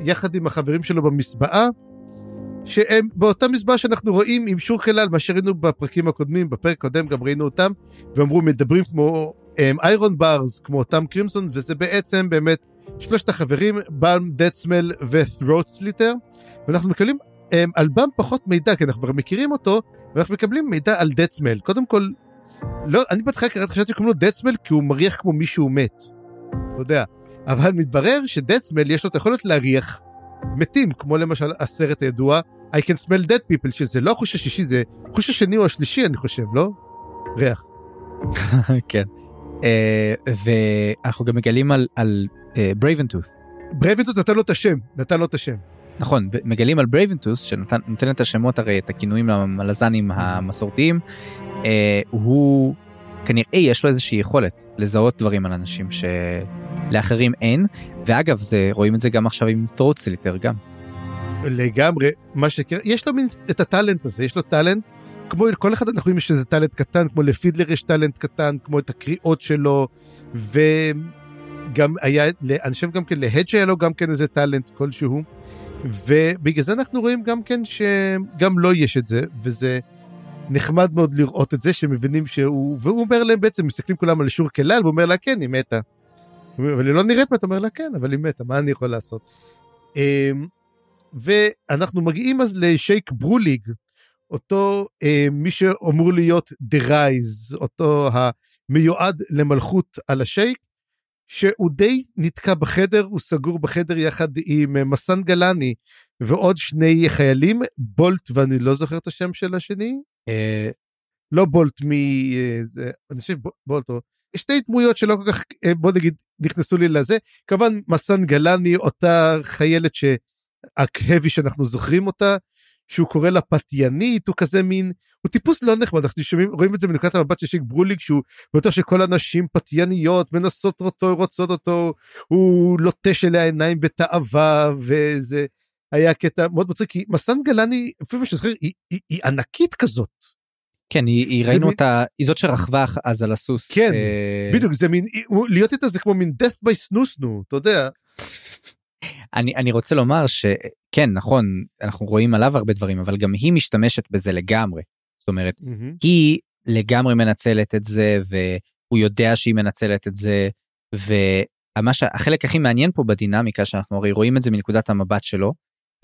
יחד עם החברים שלו במסבעה, שהם באותה מסבעה שאנחנו רואים עם שור כלל, מה שראינו בפרקים הקודמים, בפרק הקודם גם ראינו אותם, ואמרו מדברים כמו איירון um, ברס, כמו אותם קרימסון, וזה בעצם באמת שלושת החברים, בלם, דדסמל ות'רוט סליטר, ואנחנו מקבלים um, על בלם פחות מידע, כי אנחנו כבר מכירים אותו, ואנחנו מקבלים מידע על דדסמל. קודם כל, לא, אני בהתחלה קראתי, חשבתי שקוראים לו דדסמל כי הוא מריח כמו מישהו מת. אתה יודע. אבל מתברר שדדסמל יש לו את היכולת להריח מתים, כמו למשל הסרט הידוע I can smell dead people, שזה לא החוש השישי, זה החוש השני או השלישי, אני חושב, לא? ריח. כן. Uh, ואנחנו גם מגלים על, על ברייבנטוס. Uh, ברייבנטוס נתן לו את השם, נתן לו את השם. נכון, מגלים על ברייבנטוס שנותן את השמות הרי, את הכינויים למלזנים המסורתיים, אה, הוא כנראה יש לו איזושהי יכולת לזהות דברים על אנשים שלאחרים אין, ואגב זה רואים את זה גם עכשיו עם throat slitter גם. לגמרי, מה שקרה, יש לו מין את הטאלנט הזה, יש לו טאלנט, כמו כל אחד אנחנו רואים שזה טאלנט קטן, כמו לפידלר יש טאלנט קטן, כמו את הקריאות שלו, וגם היה, אני חושב גם כן להדג' היה לו גם כן איזה טאלנט כלשהו. ובגלל זה אנחנו רואים גם כן שגם לו לא יש את זה, וזה נחמד מאוד לראות את זה שמבינים שהוא, והוא אומר להם בעצם, מסתכלים כולם על שור כלל, והוא אומר לה כן, היא מתה. אבל היא לא נראית מתה, אומר לה כן, אבל היא מתה, מה אני יכול לעשות? ואנחנו מגיעים אז לשייק ברוליג, אותו אה, מי שאמור להיות The Rise, אותו המיועד למלכות על השייק, שהוא די נתקע בחדר, הוא סגור בחדר יחד עם אה, מסן גלני ועוד שני חיילים, בולט ואני לא זוכר את השם של השני. אה, לא בולט מ... אה, זה, אני חושב בולט, או... שתי דמויות שלא כל כך, אה, בוא נגיד, נכנסו לי לזה. כמובן מסן גלני, אותה חיילת שההבי שאנחנו זוכרים אותה, שהוא קורא לה פתיינית, הוא כזה מין, הוא טיפוס לא נחמד, אנחנו שומעים, רואים את זה מנקודת המבט של שיק ברוליג, שהוא בטוח שכל הנשים פתייניות, מנסות אותו, רוצות אותו, הוא לוטש אליה עיניים בתאווה, וזה היה קטע מאוד מצחיק, כי מסן גלני, אפילו שזוכר, היא, היא, היא ענקית כזאת. כן, היא, היא ראינו מין... אותה, היא זאת שרכבה אז על הסוס. כן, אה... בדיוק, זה מין, להיות איתה זה כמו מין death by סנוסנו, אתה יודע. אני, אני רוצה לומר שכן, נכון, אנחנו רואים עליו הרבה דברים, אבל גם היא משתמשת בזה לגמרי. זאת אומרת, mm-hmm. היא לגמרי מנצלת את זה, והוא יודע שהיא מנצלת את זה, והחלק הכי מעניין פה בדינמיקה, שאנחנו הרי רואים את זה מנקודת המבט שלו,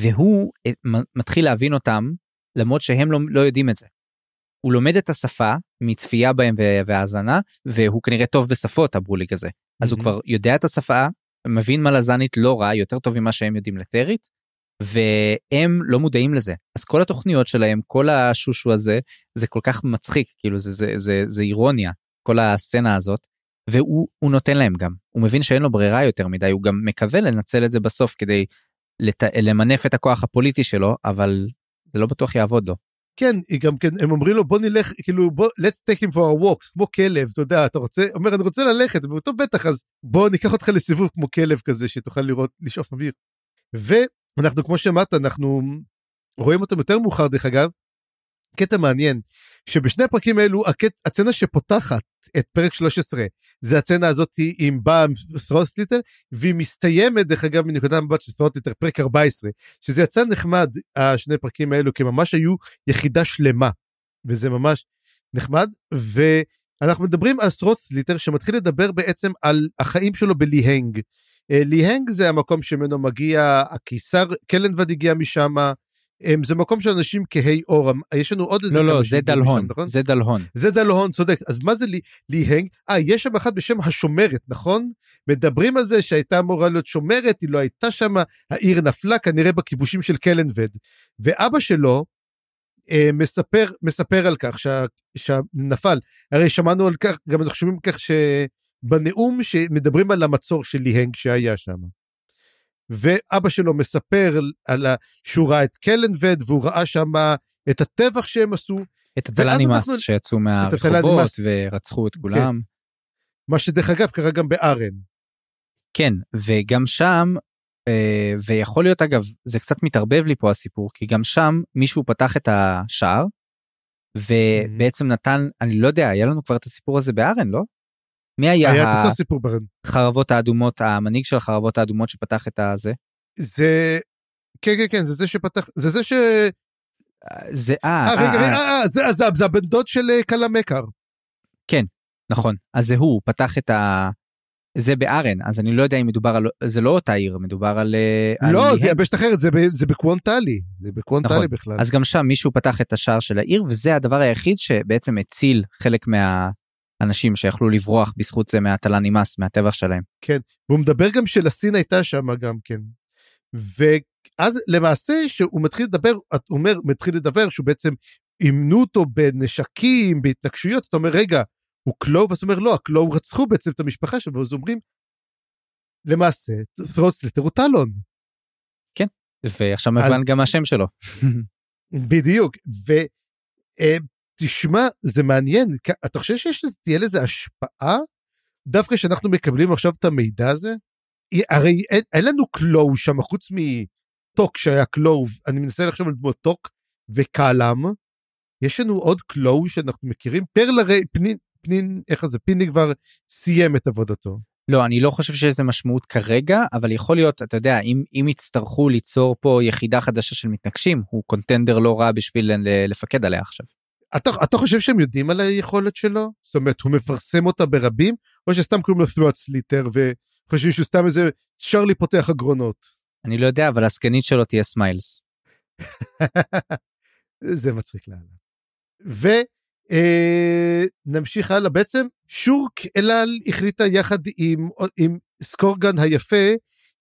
והוא אה, מתחיל להבין אותם, למרות שהם לא, לא יודעים את זה. הוא לומד את השפה מצפייה בהם והאזנה, והוא כנראה טוב בשפות, הברוליג הזה. אז mm-hmm. הוא כבר יודע את השפה, מבין מלזנית לא רע, יותר טוב ממה שהם יודעים לתרית, והם לא מודעים לזה. אז כל התוכניות שלהם, כל השושו הזה, זה כל כך מצחיק, כאילו זה, זה, זה, זה אירוניה, כל הסצנה הזאת, והוא נותן להם גם. הוא מבין שאין לו ברירה יותר מדי, הוא גם מקווה לנצל את זה בסוף כדי לת... למנף את הכוח הפוליטי שלו, אבל זה לא בטוח יעבוד לו. כן, היא גם כן, הם אומרים לו בוא נלך, כאילו בוא, let's take him for a walk, כמו כלב, אתה יודע, אתה רוצה, אומר אני רוצה ללכת, טוב בטח, אז בוא ניקח אותך לסיבוב כמו כלב כזה, שתוכל לראות, לשאוף אוויר. ואנחנו, כמו שאמרת, אנחנו רואים אותם יותר מאוחר דרך אגב, קטע מעניין, שבשני הפרקים האלו הקאט, הסצנה שפותחת את פרק 13 זה הסצנה הזאת עם באלם ת'רוטסליטר והיא מסתיימת דרך אגב מנקודת המבט של ת'רוטסליטר פרק 14 שזה יצא נחמד השני פרקים האלו כי ממש היו יחידה שלמה וזה ממש נחמד ואנחנו מדברים על ת'רוטסליטר שמתחיל לדבר בעצם על החיים שלו בליהנג. אה, ליהנג זה המקום שממנו מגיע הקיסר קלנבד הגיע משם זה מקום של אנשים כהי אור, יש לנו עוד איזה לא, לא, זה דלהון, נכון? זה דלהון. זה דלהון, צודק. אז מה זה לי, ליהנג? אה, יש שם אחת בשם השומרת, נכון? מדברים על זה שהייתה אמורה להיות שומרת, היא לא הייתה שם, העיר נפלה, כנראה בכיבושים של קלנבד. ואבא שלו אה, מספר, מספר על כך שה, שנפל. הרי שמענו על כך, גם אנחנו שומעים על כך שבנאום שמדברים על המצור של ליהנג שהיה שם. ואבא שלו מספר על שהוא ראה את קלנבד והוא ראה שם את הטבח שהם עשו. את התל"נימאס אנחנו... שיצאו מהרחובות ורצחו את כולם. כן. מה שדרך אגב קרה גם בארן. כן, וגם שם, אה, ויכול להיות אגב, זה קצת מתערבב לי פה הסיפור, כי גם שם מישהו פתח את השער, ובעצם נתן, אני לא יודע, היה לנו כבר את הסיפור הזה בארן, לא? מי היה, היה ה... את אותו סיפור ברן. חרבות האדומות, המנהיג של החרבות האדומות שפתח את הזה? זה, כן, כן, כן, זה זה שפתח, זה זה ש... זה, אה, אה, רגע, רגע, אה, אה, זה, זה, זה הבן דוד של קלמקר. כן, נכון, אז זה הוא, פתח את ה... זה בארן, אז אני לא יודע אם מדובר על... זה לא אותה עיר, מדובר על... לא, על זה יבשת אחרת, זה, זה בקוונטלי, זה בקוונטלי נכון. בכלל. אז גם שם מישהו פתח את השער של העיר, וזה הדבר היחיד שבעצם הציל חלק מה... אנשים שיכלו לברוח בזכות זה מהטלה נמאס מהטבח שלהם. כן, והוא מדבר גם שלסין הייתה שם גם כן. ואז למעשה שהוא מתחיל לדבר, הוא אומר, מתחיל לדבר שהוא בעצם אימנו אותו בנשקים, בהתנגשויות, אתה אומר, רגע, הוא קלוב? אז הוא אומר, לא, הקלוב רצחו בעצם את המשפחה שלו, ואז אומרים, למעשה, פרוצלטר הוא טלון. כן, ועכשיו אז... גם השם שלו. בדיוק, ו... תשמע, זה מעניין, אתה חושב שתהיה לזה השפעה? דווקא כשאנחנו מקבלים עכשיו את המידע הזה? הרי אין, אין לנו claw שם, חוץ מטוק שהיה claw, אני מנסה לחשוב על דמות טוק וקלאם, יש לנו עוד claw שאנחנו מכירים? פרל הרי, פנין, פנין, איך זה, פיני כבר סיים את עבודתו. לא, אני לא חושב שיש לזה משמעות כרגע, אבל יכול להיות, אתה יודע, אם, אם יצטרכו ליצור פה יחידה חדשה של מתנקשים, הוא contender לא רע בשביל לפקד עליה עכשיו. אתה, אתה חושב שהם יודעים על היכולת שלו? זאת אומרת, הוא מפרסם אותה ברבים, או שסתם קוראים לו ת'רוטסליטר וחושבים שהוא סתם איזה צ'רלי פותח הגרונות? אני לא יודע, אבל הסגנית שלו תהיה סמיילס. זה מצחיק לאללה. ונמשיך אה, הלאה. בעצם שורק אלעל החליטה יחד עם, עם סקורגן היפה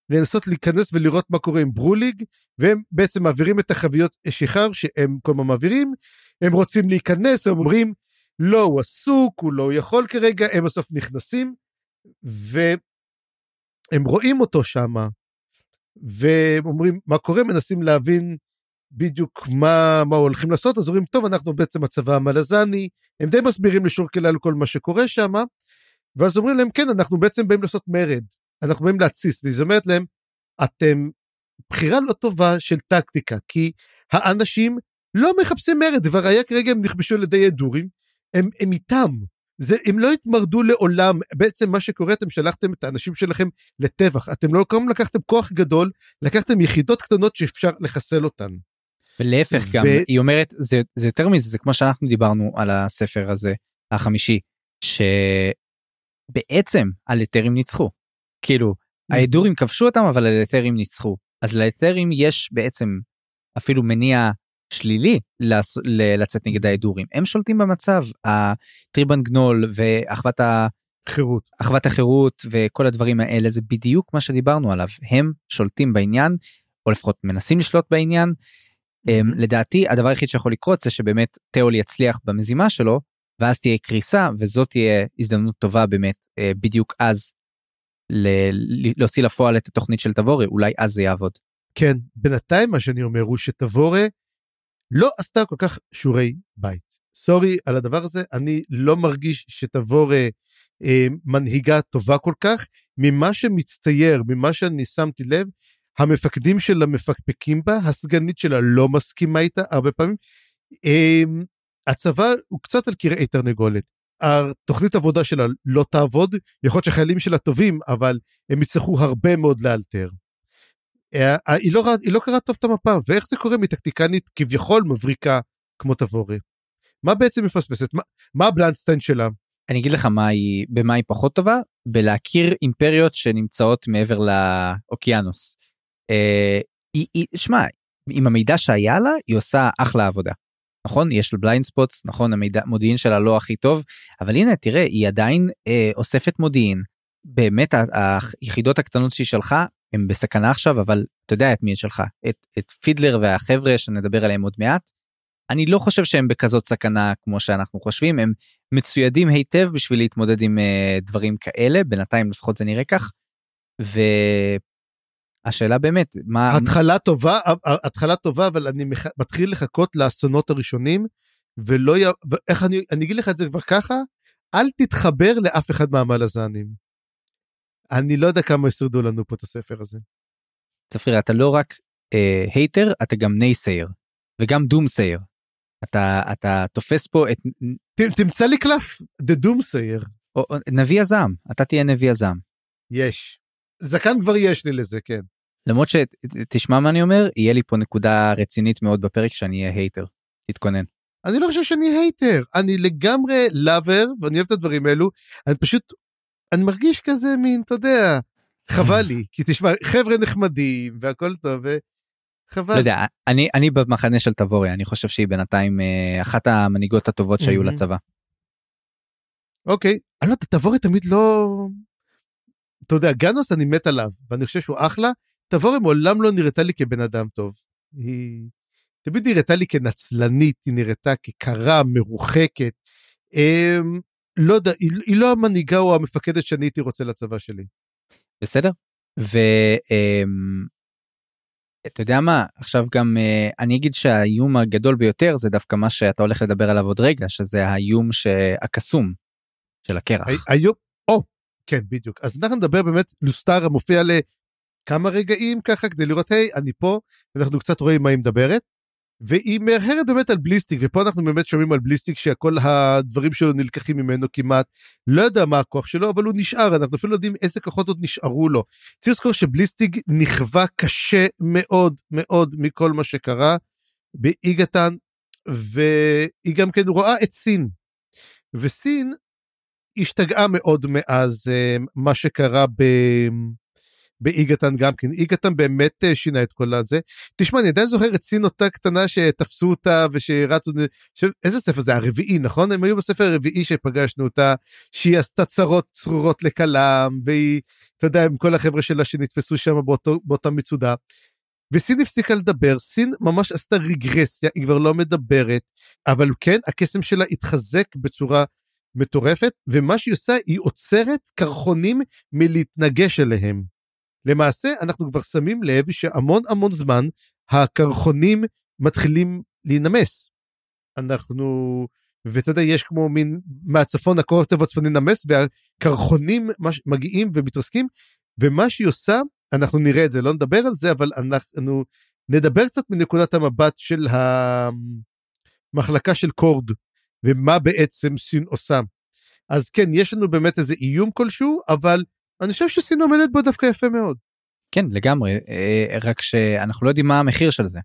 לנסות להיכנס ולראות מה קורה עם ברוליג, והם בעצם מעבירים את החביות שיכר שהם כל הזמן מעבירים, הם רוצים להיכנס, הם אומרים, לא, הוא עסוק, הוא לא יכול כרגע, הם בסוף נכנסים, והם רואים אותו שם, והם אומרים, מה קורה? מנסים להבין בדיוק מה, מה הולכים לעשות, אז אומרים, טוב, אנחנו בעצם הצבא המלזני, הם די מסבירים לשורקלה על כל מה שקורה שם, ואז אומרים להם, כן, אנחנו בעצם באים לעשות מרד, אנחנו באים להתסיס, והיא אומרת להם, אתם בחירה לא טובה של טקטיקה, כי האנשים לא מחפשים מרד, וראיה כרגע הם נכבשו על ידי הדורים, הם, הם איתם, זה, הם לא התמרדו לעולם, בעצם מה שקורה, אתם שלחתם את האנשים שלכם לטבח, אתם לא קודם לקחתם כוח גדול, לקחתם יחידות קטנות שאפשר לחסל אותן. ולהפך ו... גם, היא אומרת, זה, זה יותר מזה, זה כמו שאנחנו דיברנו על הספר הזה, החמישי, שבעצם הלתרים ניצחו. כאילו, ההדורים כבשו אותם, אבל הלתרים ניצחו. אז ללתרים יש בעצם אפילו מניע שלילי לצאת נגד ההדורים. הם שולטים במצב, הטריבן גנול ואחוות ה... חירות. אחוות החירות וכל הדברים האלה זה בדיוק מה שדיברנו עליו הם שולטים בעניין או לפחות מנסים לשלוט בעניין. Mm-hmm. לדעתי הדבר היחיד שיכול לקרות זה שבאמת תיאול יצליח במזימה שלו ואז תהיה קריסה וזאת תהיה הזדמנות טובה באמת אה, בדיוק אז להוציא לפועל את התוכנית של תבורי אולי אז זה יעבוד. כן בינתיים מה שאני אומר הוא שתבורי לא עשתה כל כך שיעורי בית. סורי על הדבר הזה, אני לא מרגיש שתבור אה, אה, מנהיגה טובה כל כך. ממה שמצטייר, ממה שאני שמתי לב, המפקדים שלה מפקפקים בה, הסגנית שלה לא מסכימה איתה הרבה פעמים. אה, הצבא הוא קצת על קרעי תרנגולת. התוכנית עבודה שלה לא תעבוד, יכול להיות שהחיילים שלה טובים, אבל הם יצטרכו הרבה מאוד לאלתר. אה, אה, היא לא, היא לא קראה טוב את המפה, ואיך זה קורה מטקטיקנית כביכול מבריקה כמו תבורי? מה בעצם מפספסת? מה, מה הבלנדסטיין שלה? אני אגיד לך מה היא, במה היא פחות טובה, בלהכיר אימפריות שנמצאות מעבר לאוקיינוס. אה, היא, היא, שמע, עם המידע שהיה לה, היא עושה אחלה עבודה. נכון? יש blind spots, נכון? המידע, מודיעין שלה לא הכי טוב, אבל הנה, תראה, היא עדיין אה, אוספת מודיעין. באמת היחידות הקטנות שהיא שלחה הם בסכנה עכשיו אבל אתה יודע את מי שלך את, את פידלר והחבר'ה שנדבר עליהם עוד מעט. אני לא חושב שהם בכזאת סכנה כמו שאנחנו חושבים הם מצוידים היטב בשביל להתמודד עם uh, דברים כאלה בינתיים לפחות זה נראה כך. והשאלה באמת מה התחלה טובה התחלה טובה אבל אני. מתחיל לחכות לאסונות הראשונים ולא י... איך אני אני אגיד לך את זה כבר ככה אל תתחבר לאף אחד מהמלזנים. אני לא יודע כמה ישרדו לנו פה את הספר הזה. צפריר אתה לא רק אה, hater אתה גם naysayer וגם doomsayer. אתה אתה תופס פה את ת, תמצא לי קלף the doomsayer. או, או, נביא הזעם אתה תהיה נביא הזעם. יש. זקן כבר יש לי לזה כן. למרות שתשמע מה אני אומר יהיה לי פה נקודה רצינית מאוד בפרק שאני אהיה hater. תתכונן. אני לא חושב שאני hater אני לגמרי lover ואני אוהב את הדברים האלו אני פשוט אני מרגיש כזה מין, אתה יודע, חבל לי, כי תשמע, חבר'ה נחמדים והכל טוב, וחבל. לא יודע, אני, אני במחנה של תבורי, אני חושב שהיא בינתיים אה, אחת המנהיגות הטובות שהיו לצבא. אוקיי, אני לא יודע, תבורי תמיד לא... אתה יודע, גנוס אני מת עליו, ואני חושב שהוא אחלה, תבורי מעולם לא נראתה לי כבן אדם טוב. היא תמיד נראתה לי כנצלנית, היא נראתה כקרה, מרוחקת. אמ, לא יודע, היא, היא לא המנהיגה או המפקדת שאני הייתי רוצה לצבא שלי. בסדר. ואתה אמ, יודע מה עכשיו גם uh, אני אגיד שהאיום הגדול ביותר זה דווקא מה שאתה הולך לדבר עליו עוד רגע שזה האיום הקסום של הקרח. האיום, או, כן בדיוק אז אנחנו נדבר באמת לוסטר המופיע לכמה רגעים ככה כדי לראות היי אני פה אנחנו קצת רואים מה היא מדברת. והיא מהרהרת באמת על בליסטיק ופה אנחנו באמת שומעים על בליסטיק שכל הדברים שלו נלקחים ממנו כמעט לא יודע מה הכוח שלו אבל הוא נשאר אנחנו אפילו לא יודעים איזה כוחות עוד נשארו לו. צריך לזכור שבליסטיק נכווה קשה מאוד מאוד מכל מה שקרה באיגתן והיא גם כן רואה את סין וסין השתגעה מאוד מאז uh, מה שקרה ב... באיגתן גם כן. איגתן באמת אה, שינה את כל הזה. תשמע, אני עדיין זוכר את סין אותה קטנה שתפסו אותה ושרצו, ש... איזה ספר זה? הרביעי, נכון? הם היו בספר הרביעי שפגשנו אותה, שהיא עשתה צרות צרורות לכלם, והיא, אתה יודע, עם כל החבר'ה שלה שנתפסו שם באותו, באותה מצודה. וסין הפסיקה לדבר, סין ממש עשתה רגרסיה, היא כבר לא מדברת, אבל כן, הקסם שלה התחזק בצורה מטורפת, ומה שהיא עושה, היא עוצרת קרחונים מלהתנגש אליהם. למעשה, אנחנו כבר שמים לב שהמון המון זמן הקרחונים מתחילים להינמס. אנחנו, ואתה יודע, יש כמו מין מהצפון הקוטב הצפוני נמס, והקרחונים מגיעים ומתרסקים, ומה שהיא עושה, אנחנו נראה את זה, לא נדבר על זה, אבל אנחנו נדבר קצת מנקודת המבט של המחלקה של קורד, ומה בעצם סין עושה. אז כן, יש לנו באמת איזה איום כלשהו, אבל אני חושב שסין עומדת בו דווקא יפה מאוד. כן, לגמרי, אה, רק שאנחנו לא יודעים מה המחיר של זה.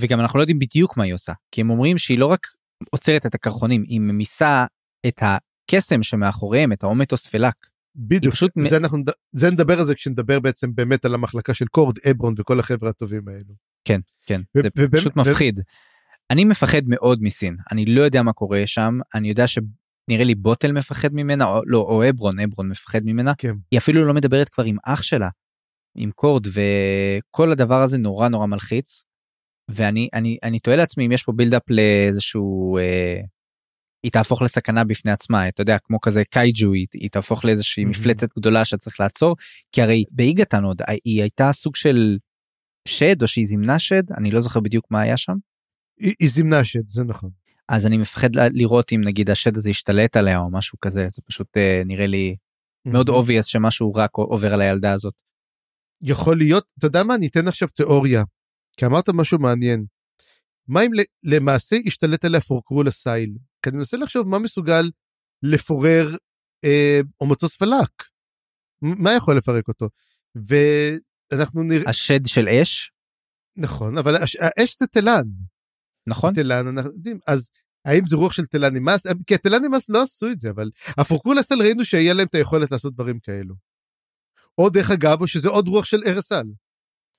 וגם אנחנו לא יודעים בדיוק מה היא עושה, כי הם אומרים שהיא לא רק עוצרת את הקרחונים, היא ממיסה את הקסם שמאחוריהם, את האומטוס פלאק. בדיוק, פשוט... זה, אנחנו, זה נדבר על זה כשנדבר בעצם באמת על המחלקה של קורד, אברון וכל החבר'ה הטובים האלו. כן, כן, ו- זה ו- פשוט ו- מפחיד. אני מפחד מאוד מסין, אני לא יודע מה קורה שם, אני יודע שנראה לי בוטל מפחד ממנה, או לא, או אברון, אברון מפחד ממנה. כן. היא אפילו לא מדברת כבר עם אח שלה, עם קורד, וכל הדבר הזה נורא נורא מלחיץ. ואני אני אני תוהה לעצמי אם יש פה בילדאפ לאיזשהו אה, היא תהפוך לסכנה בפני עצמה אתה יודע כמו כזה קייג'ו היא, היא תהפוך לאיזושהי mm-hmm. מפלצת גדולה שצריך לעצור כי הרי באיגתן עוד היא הייתה סוג של שד או שהיא זימנה שד אני לא זוכר בדיוק מה היה שם. היא, היא זימנה שד זה נכון. אז אני מפחד לראות אם נגיד השד הזה ישתלט עליה או משהו כזה זה פשוט אה, נראה לי. מאוד obvious שמשהו רק עובר על הילדה הזאת. יכול להיות אתה יודע מה אני אתן עכשיו תיאוריה כי אמרת משהו מעניין. מה אם למעשה השתלט עליה פורקרול אסייל? כי אני מנסה לחשוב מה מסוגל לפורר אה, אומטוס פלאק. מה יכול לפרק אותו? ואנחנו נראה... השד של אש? נכון, אבל הש... האש זה תלן. נכון. תלן, אנחנו יודעים, אז האם זה רוח של תלן אימאס? כי התלן אימאס לא עשו את זה, אבל הפורקרו לסייל ראינו שהיה להם את היכולת לעשות דברים כאלו. או דרך אגב, או שזה עוד רוח של ארסל.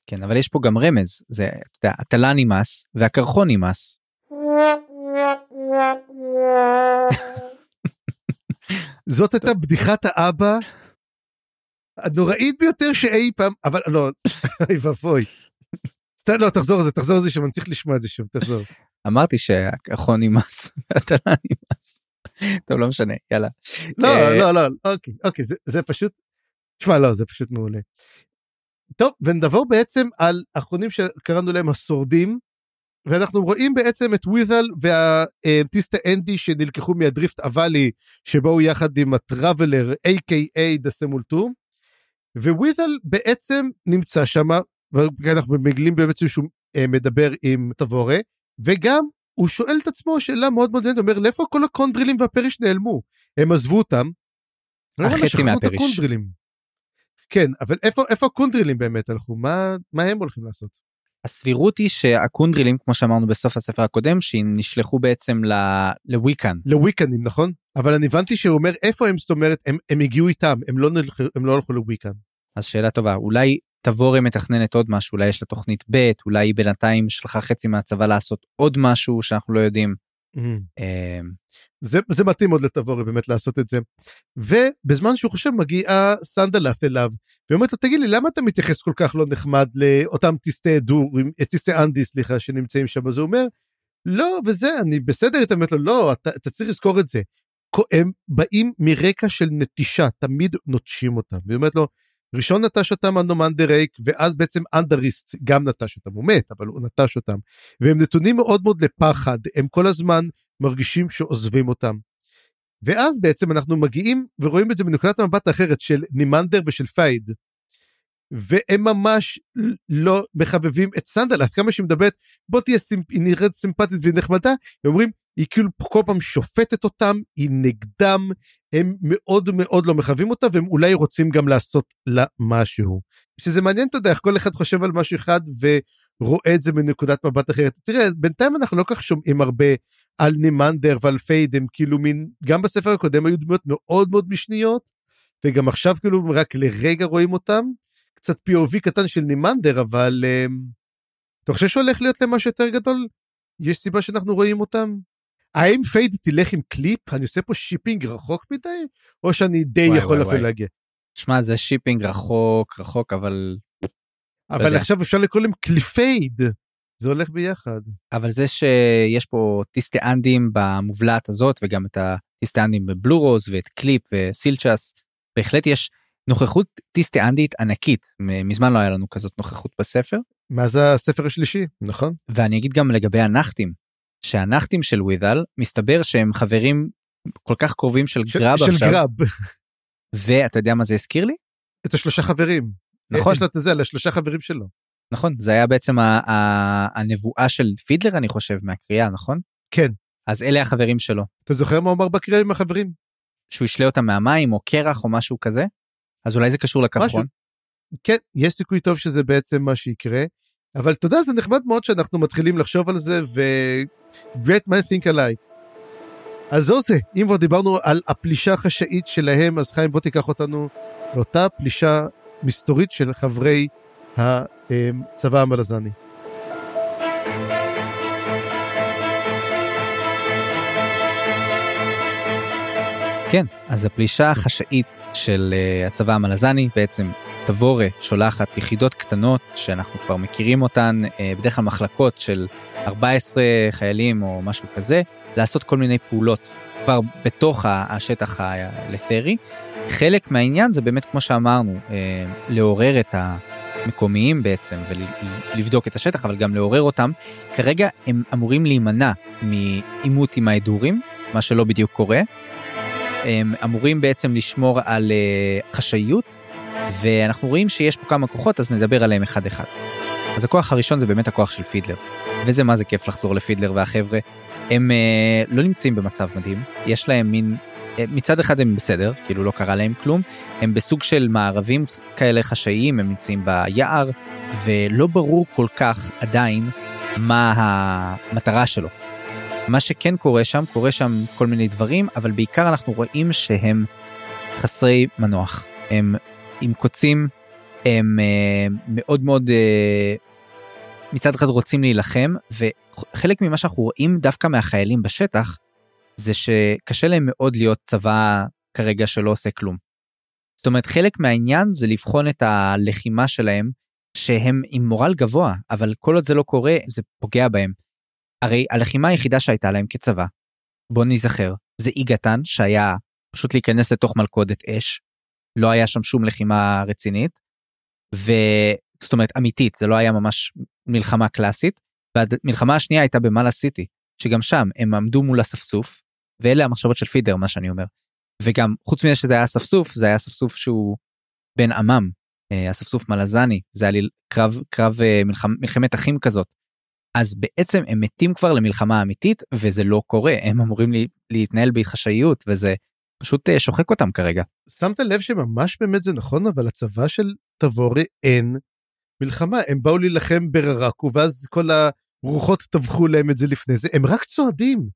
כן, אבל יש פה גם רמז, זה, אתה יודע, והקרחון נמאס. זאת הייתה בדיחת האבא הנוראית ביותר שאי פעם, אבל לא, אוי ואבוי. לא, תחזור על זה, תחזור על זה צריך לשמוע את זה שוב, תחזור. אמרתי שהקרון אימאס והתלן אימאס. טוב, לא משנה, יאללה. לא, אה, לא, לא, אוקיי, אוקיי, זה פשוט, תשמע, לא, זה פשוט מעולה. טוב, ונדבר בעצם על האחרונים שקראנו להם השורדים, ואנחנו רואים בעצם את וויזל והטיסטה אנדי שנלקחו מהדריפט אוואלי, שבאו יחד עם הטראבלר, A.K.A. דאסם אולטור, וויזל בעצם נמצא שם, ואנחנו מגלים באמת שהוא אה, מדבר עם תבורה, וגם הוא שואל את עצמו שאלה מאוד מאוד מעניינת, הוא אומר, לאיפה כל הקונדרילים והפריש נעלמו? הם עזבו אותם. החצי מהפריש. כן, אבל איפה, איפה הקונדרילים באמת הלכו? מה, מה הם הולכים לעשות? הסבירות היא שהקונדרילים, כמו שאמרנו בסוף הספר הקודם, שנשלחו בעצם לוויקן. לוויקנים, נכון? אבל אני הבנתי שהוא אומר איפה הם, זאת אומרת, הם, הם הגיעו איתם, הם לא, נלכו, הם לא הלכו לוויקן. אז שאלה טובה, אולי תבורי מתכננת עוד משהו, אולי יש לה תוכנית ב', אולי היא בינתיים שלחה חצי מהצבא לעשות עוד משהו שאנחנו לא יודעים. Mm-hmm. זה, זה מתאים עוד לתבורי באמת לעשות את זה. ובזמן שהוא חושב מגיעה סנדלף אליו, ואומרת לו תגיד לי למה אתה מתייחס כל כך לא נחמד לאותם טיסטי דורים, טיסטי אנדי סליחה שנמצאים שם, אז הוא אומר לא וזה אני בסדר איתם, אומרת לו לא אתה, אתה צריך לזכור את זה. הם באים מרקע של נטישה, תמיד נוטשים אותם. והיא אומרת לו, ראשון נטש אותם אנומנדר ריק, ואז בעצם אנדריסט גם נטש אותם, הוא מת, אבל הוא נטש אותם. והם נתונים מאוד מאוד לפחד, הם כל הזמן מרגישים שעוזבים אותם. ואז בעצם אנחנו מגיעים ורואים את זה מנקודת המבט האחרת של נימנדר ושל פייד. והם ממש לא מחבבים את סנדלת, עד כמה שהיא מדברת, בוא תהיה סימפ... נראית סימפטית ונחמדה, הם אומרים, היא כאילו כל פעם שופטת אותם, היא נגדם, הם מאוד מאוד לא מחווים אותה, והם אולי רוצים גם לעשות לה משהו. שזה מעניין, אתה יודע, איך כל אחד חושב על משהו אחד ורואה את זה מנקודת מבט אחרת. תראה, בינתיים אנחנו לא כך שומעים הרבה על נימנדר ועל פייד, הם כאילו מין, גם בספר הקודם היו דמויות מאוד מאוד משניות, וגם עכשיו כאילו רק לרגע רואים אותם. קצת POV קטן של נימנדר, אבל אה, אתה חושב שהולך להיות להם משהו יותר גדול? יש סיבה שאנחנו רואים אותם? האם פייד תלך עם קליפ? אני עושה פה shipping רחוק מדי? או שאני די וואי, יכול אפילו. להגיע? שמע זה shipping רחוק רחוק אבל אבל יודע. עכשיו אפשר לקרוא להם קליפייד. זה הולך ביחד. אבל זה שיש פה טיסטיאנדים במובלעת הזאת וגם את הטיסטיאנדים בבלו רוז ואת קליפ וסילצ'ס בהחלט יש נוכחות טיסטיאנדית ענקית מזמן לא היה לנו כזאת נוכחות בספר מאז הספר השלישי, נכון? ואני אגיד גם לגבי הנחתים שהנחתים של ווידל מסתבר שהם חברים כל כך קרובים של של- גראב של עכשיו גראב. ואתה יודע מה זה הזכיר לי את השלושה חברים. נכון יש לו את זה, לשלושה חברים שלו. נכון זה היה בעצם ה- ה- הנבואה של פידלר אני חושב מהקריאה נכון כן. אז אלה החברים שלו אתה זוכר מה הוא אמר בקריאה עם החברים? שהוא ישלה אותם מהמים או קרח או משהו כזה אז אולי זה קשור לקרחון. כן, יש סיכוי טוב שזה בעצם מה שיקרה. אבל אתה יודע, זה נחמד מאוד שאנחנו מתחילים לחשוב על זה, ו... great man think alike. אז זהו זה, אם כבר דיברנו על הפלישה החשאית שלהם, אז חיים בוא תיקח אותנו לאותה פלישה מסתורית של חברי הצבא המלזני. כן, אז הפלישה החשאית של uh, הצבא המלזני בעצם תבורה שולחת יחידות קטנות שאנחנו כבר מכירים אותן, uh, בדרך כלל מחלקות של 14 חיילים או משהו כזה, לעשות כל מיני פעולות כבר בתוך ה- השטח הלת'רי. חלק מהעניין זה באמת כמו שאמרנו, uh, לעורר את המקומיים בעצם ולבדוק את השטח, אבל גם לעורר אותם. כרגע הם אמורים להימנע מעימות עם ההדורים, מה שלא בדיוק קורה. הם אמורים בעצם לשמור על uh, חשאיות ואנחנו רואים שיש פה כמה כוחות אז נדבר עליהם אחד אחד. אז הכוח הראשון זה באמת הכוח של פידלר וזה מה זה כיף לחזור לפידלר והחבר'ה הם uh, לא נמצאים במצב מדהים יש להם מין uh, מצד אחד הם בסדר כאילו לא קרה להם כלום הם בסוג של מערבים כאלה חשאיים הם נמצאים ביער ולא ברור כל כך עדיין מה המטרה שלו. מה שכן קורה שם, קורה שם כל מיני דברים, אבל בעיקר אנחנו רואים שהם חסרי מנוח. הם עם קוצים, הם אה, מאוד מאוד אה, מצד אחד רוצים להילחם, וחלק ממה שאנחנו רואים דווקא מהחיילים בשטח, זה שקשה להם מאוד להיות צבא כרגע שלא עושה כלום. זאת אומרת, חלק מהעניין זה לבחון את הלחימה שלהם, שהם עם מורל גבוה, אבל כל עוד זה לא קורה, זה פוגע בהם. הרי הלחימה היחידה שהייתה להם כצבא, בוא ניזכר, זה אי גתן שהיה פשוט להיכנס לתוך מלכודת אש, לא היה שם שום לחימה רצינית, וזאת אומרת אמיתית, זה לא היה ממש מלחמה קלאסית, והמלחמה השנייה הייתה במאלה סיטי, שגם שם הם עמדו מול אספסוף, ואלה המחשבות של פידר, מה שאני אומר. וגם חוץ מזה שזה היה אספסוף, זה היה אספסוף שהוא בן עמם, אה, אספסוף מלזני, זה היה לי קרב, קרב אה, מלחמ, מלחמת אחים כזאת. אז בעצם הם מתים כבר למלחמה אמיתית וזה לא קורה הם אמורים לי, להתנהל בהתחשאיות וזה פשוט אה, שוחק אותם כרגע. שמת לב שממש באמת זה נכון, אבל הצבא של תבורי אין מלחמה. הם באו להילחם בררקו, ואז כל הרוחות טבחו להם את זה לפני זה. הם רק צועדים.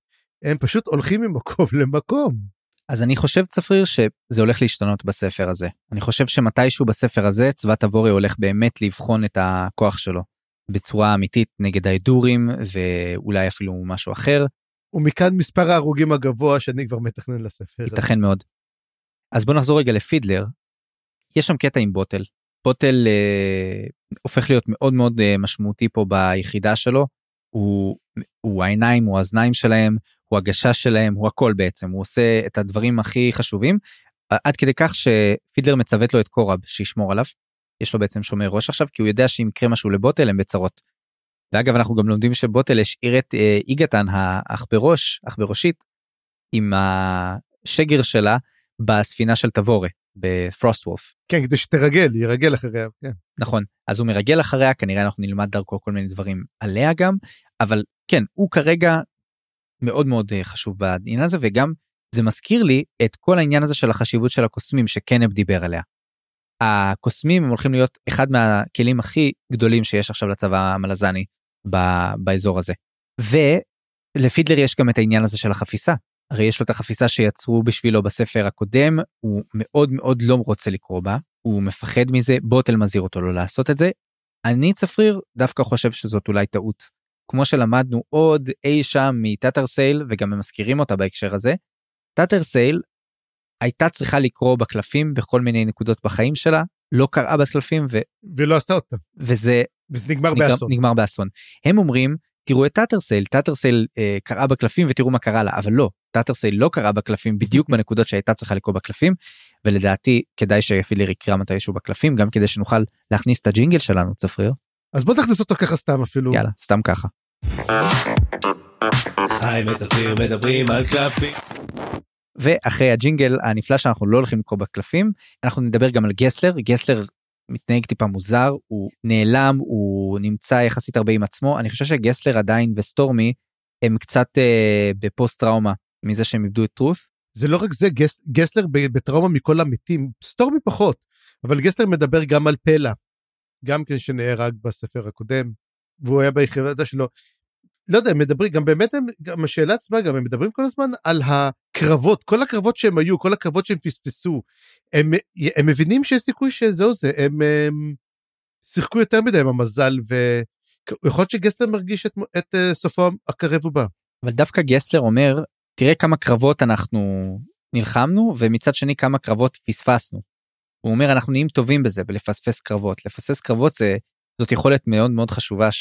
הם פשוט הולכים ממקום למקום. אז אני חושב צפריר שזה הולך להשתנות בספר הזה. אני חושב שמתישהו בספר הזה צבא תבורי הולך באמת לבחון את הכוח שלו בצורה אמיתית נגד ההדורים ואולי אפילו משהו אחר. ומכאן מספר ההרוגים הגבוה שאני כבר מתכנן לספר. ייתכן מאוד. אז בוא נחזור רגע לפידלר. יש שם קטע עם בוטל. בוטל אה, הופך להיות מאוד מאוד אה, משמעותי פה ביחידה שלו. הוא, הוא העיניים, הוא האזניים שלהם, הוא הגשש שלהם, הוא הכל בעצם. הוא עושה את הדברים הכי חשובים. עד כדי כך שפידלר מצוות לו את קורב שישמור עליו. יש לו בעצם שומר ראש עכשיו כי הוא יודע שאם יקרה משהו לבוטל הם בצרות. ואגב אנחנו גם לומדים שבוטל השאיר את אה, איגתן האח בראש, אח בראשית, עם השגר שלה בספינה של תבורה בפרוסט וולף. כן, כדי שתרגל, ירגל אחריה. כן. נכון, אז הוא מרגל אחריה, כנראה אנחנו נלמד דרכו כל מיני דברים עליה גם, אבל כן, הוא כרגע מאוד מאוד אה, חשוב בעניין הזה, וגם זה מזכיר לי את כל העניין הזה של החשיבות של הקוסמים שקנב דיבר עליה. הקוסמים הם הולכים להיות אחד מהכלים הכי גדולים שיש עכשיו לצבא המלזני באזור הזה. ולפידלר יש גם את העניין הזה של החפיסה. הרי יש לו את החפיסה שיצרו בשבילו בספר הקודם, הוא מאוד מאוד לא רוצה לקרוא בה, הוא מפחד מזה, בוטל מזהיר אותו לא לעשות את זה. אני צפריר דווקא חושב שזאת אולי טעות. כמו שלמדנו עוד אי שם מטאטר סייל וגם הם מזכירים אותה בהקשר הזה. טאטר סייל הייתה צריכה לקרוא בקלפים בכל מיני נקודות בחיים שלה, לא קראה בקלפים ו... ולא עשה אותה. וזה וזה נגמר באסון. נגמר באסון. הם אומרים תראו את טאטרסייל טאטרסייל אה, קראה בקלפים ותראו מה קרה לה אבל לא טאטרסייל לא קראה בקלפים בדיוק בנקודות שהייתה צריכה לקרוא בקלפים ולדעתי כדאי שאפילירי יקרא מתישהו בקלפים גם כדי שנוכל להכניס את הג'ינגל שלנו צפריר. אז בוא תכניס אותו ככה סתם אפילו. יאללה סתם ככה. חיים וצפיר מדברים על קלפים. ואחרי הג'ינגל הנפלא שאנחנו לא הולכים לקרוא בקלפים אנחנו נדבר גם על גסלר גסלר מתנהג טיפה מוזר הוא נעלם הוא נמצא יחסית הרבה עם עצמו אני חושב שגסלר עדיין וסטורמי הם קצת אה, בפוסט טראומה מזה שהם איבדו את טרוס. זה לא רק זה גס, גסלר בטראומה מכל המתים סטורמי פחות אבל גסלר מדבר גם על פלא. גם כן שנהרג בספר הקודם והוא היה ביחידה שלו. לא יודע מדברים גם באמת הם גם השאלה עצמה גם הם מדברים כל הזמן על הקרבות כל הקרבות שהם היו כל הקרבות שהם פספסו הם, הם מבינים שיש סיכוי שזהו זה הם, הם שיחקו יותר מדי עם המזל ויכול להיות שגסלר מרגיש את, את uh, סופו הקרב ובא. אבל דווקא גסלר אומר תראה כמה קרבות אנחנו נלחמנו ומצד שני כמה קרבות פספסנו. הוא אומר אנחנו נהיים טובים בזה בלפספס קרבות לפספס קרבות זה זאת יכולת מאוד מאוד חשובה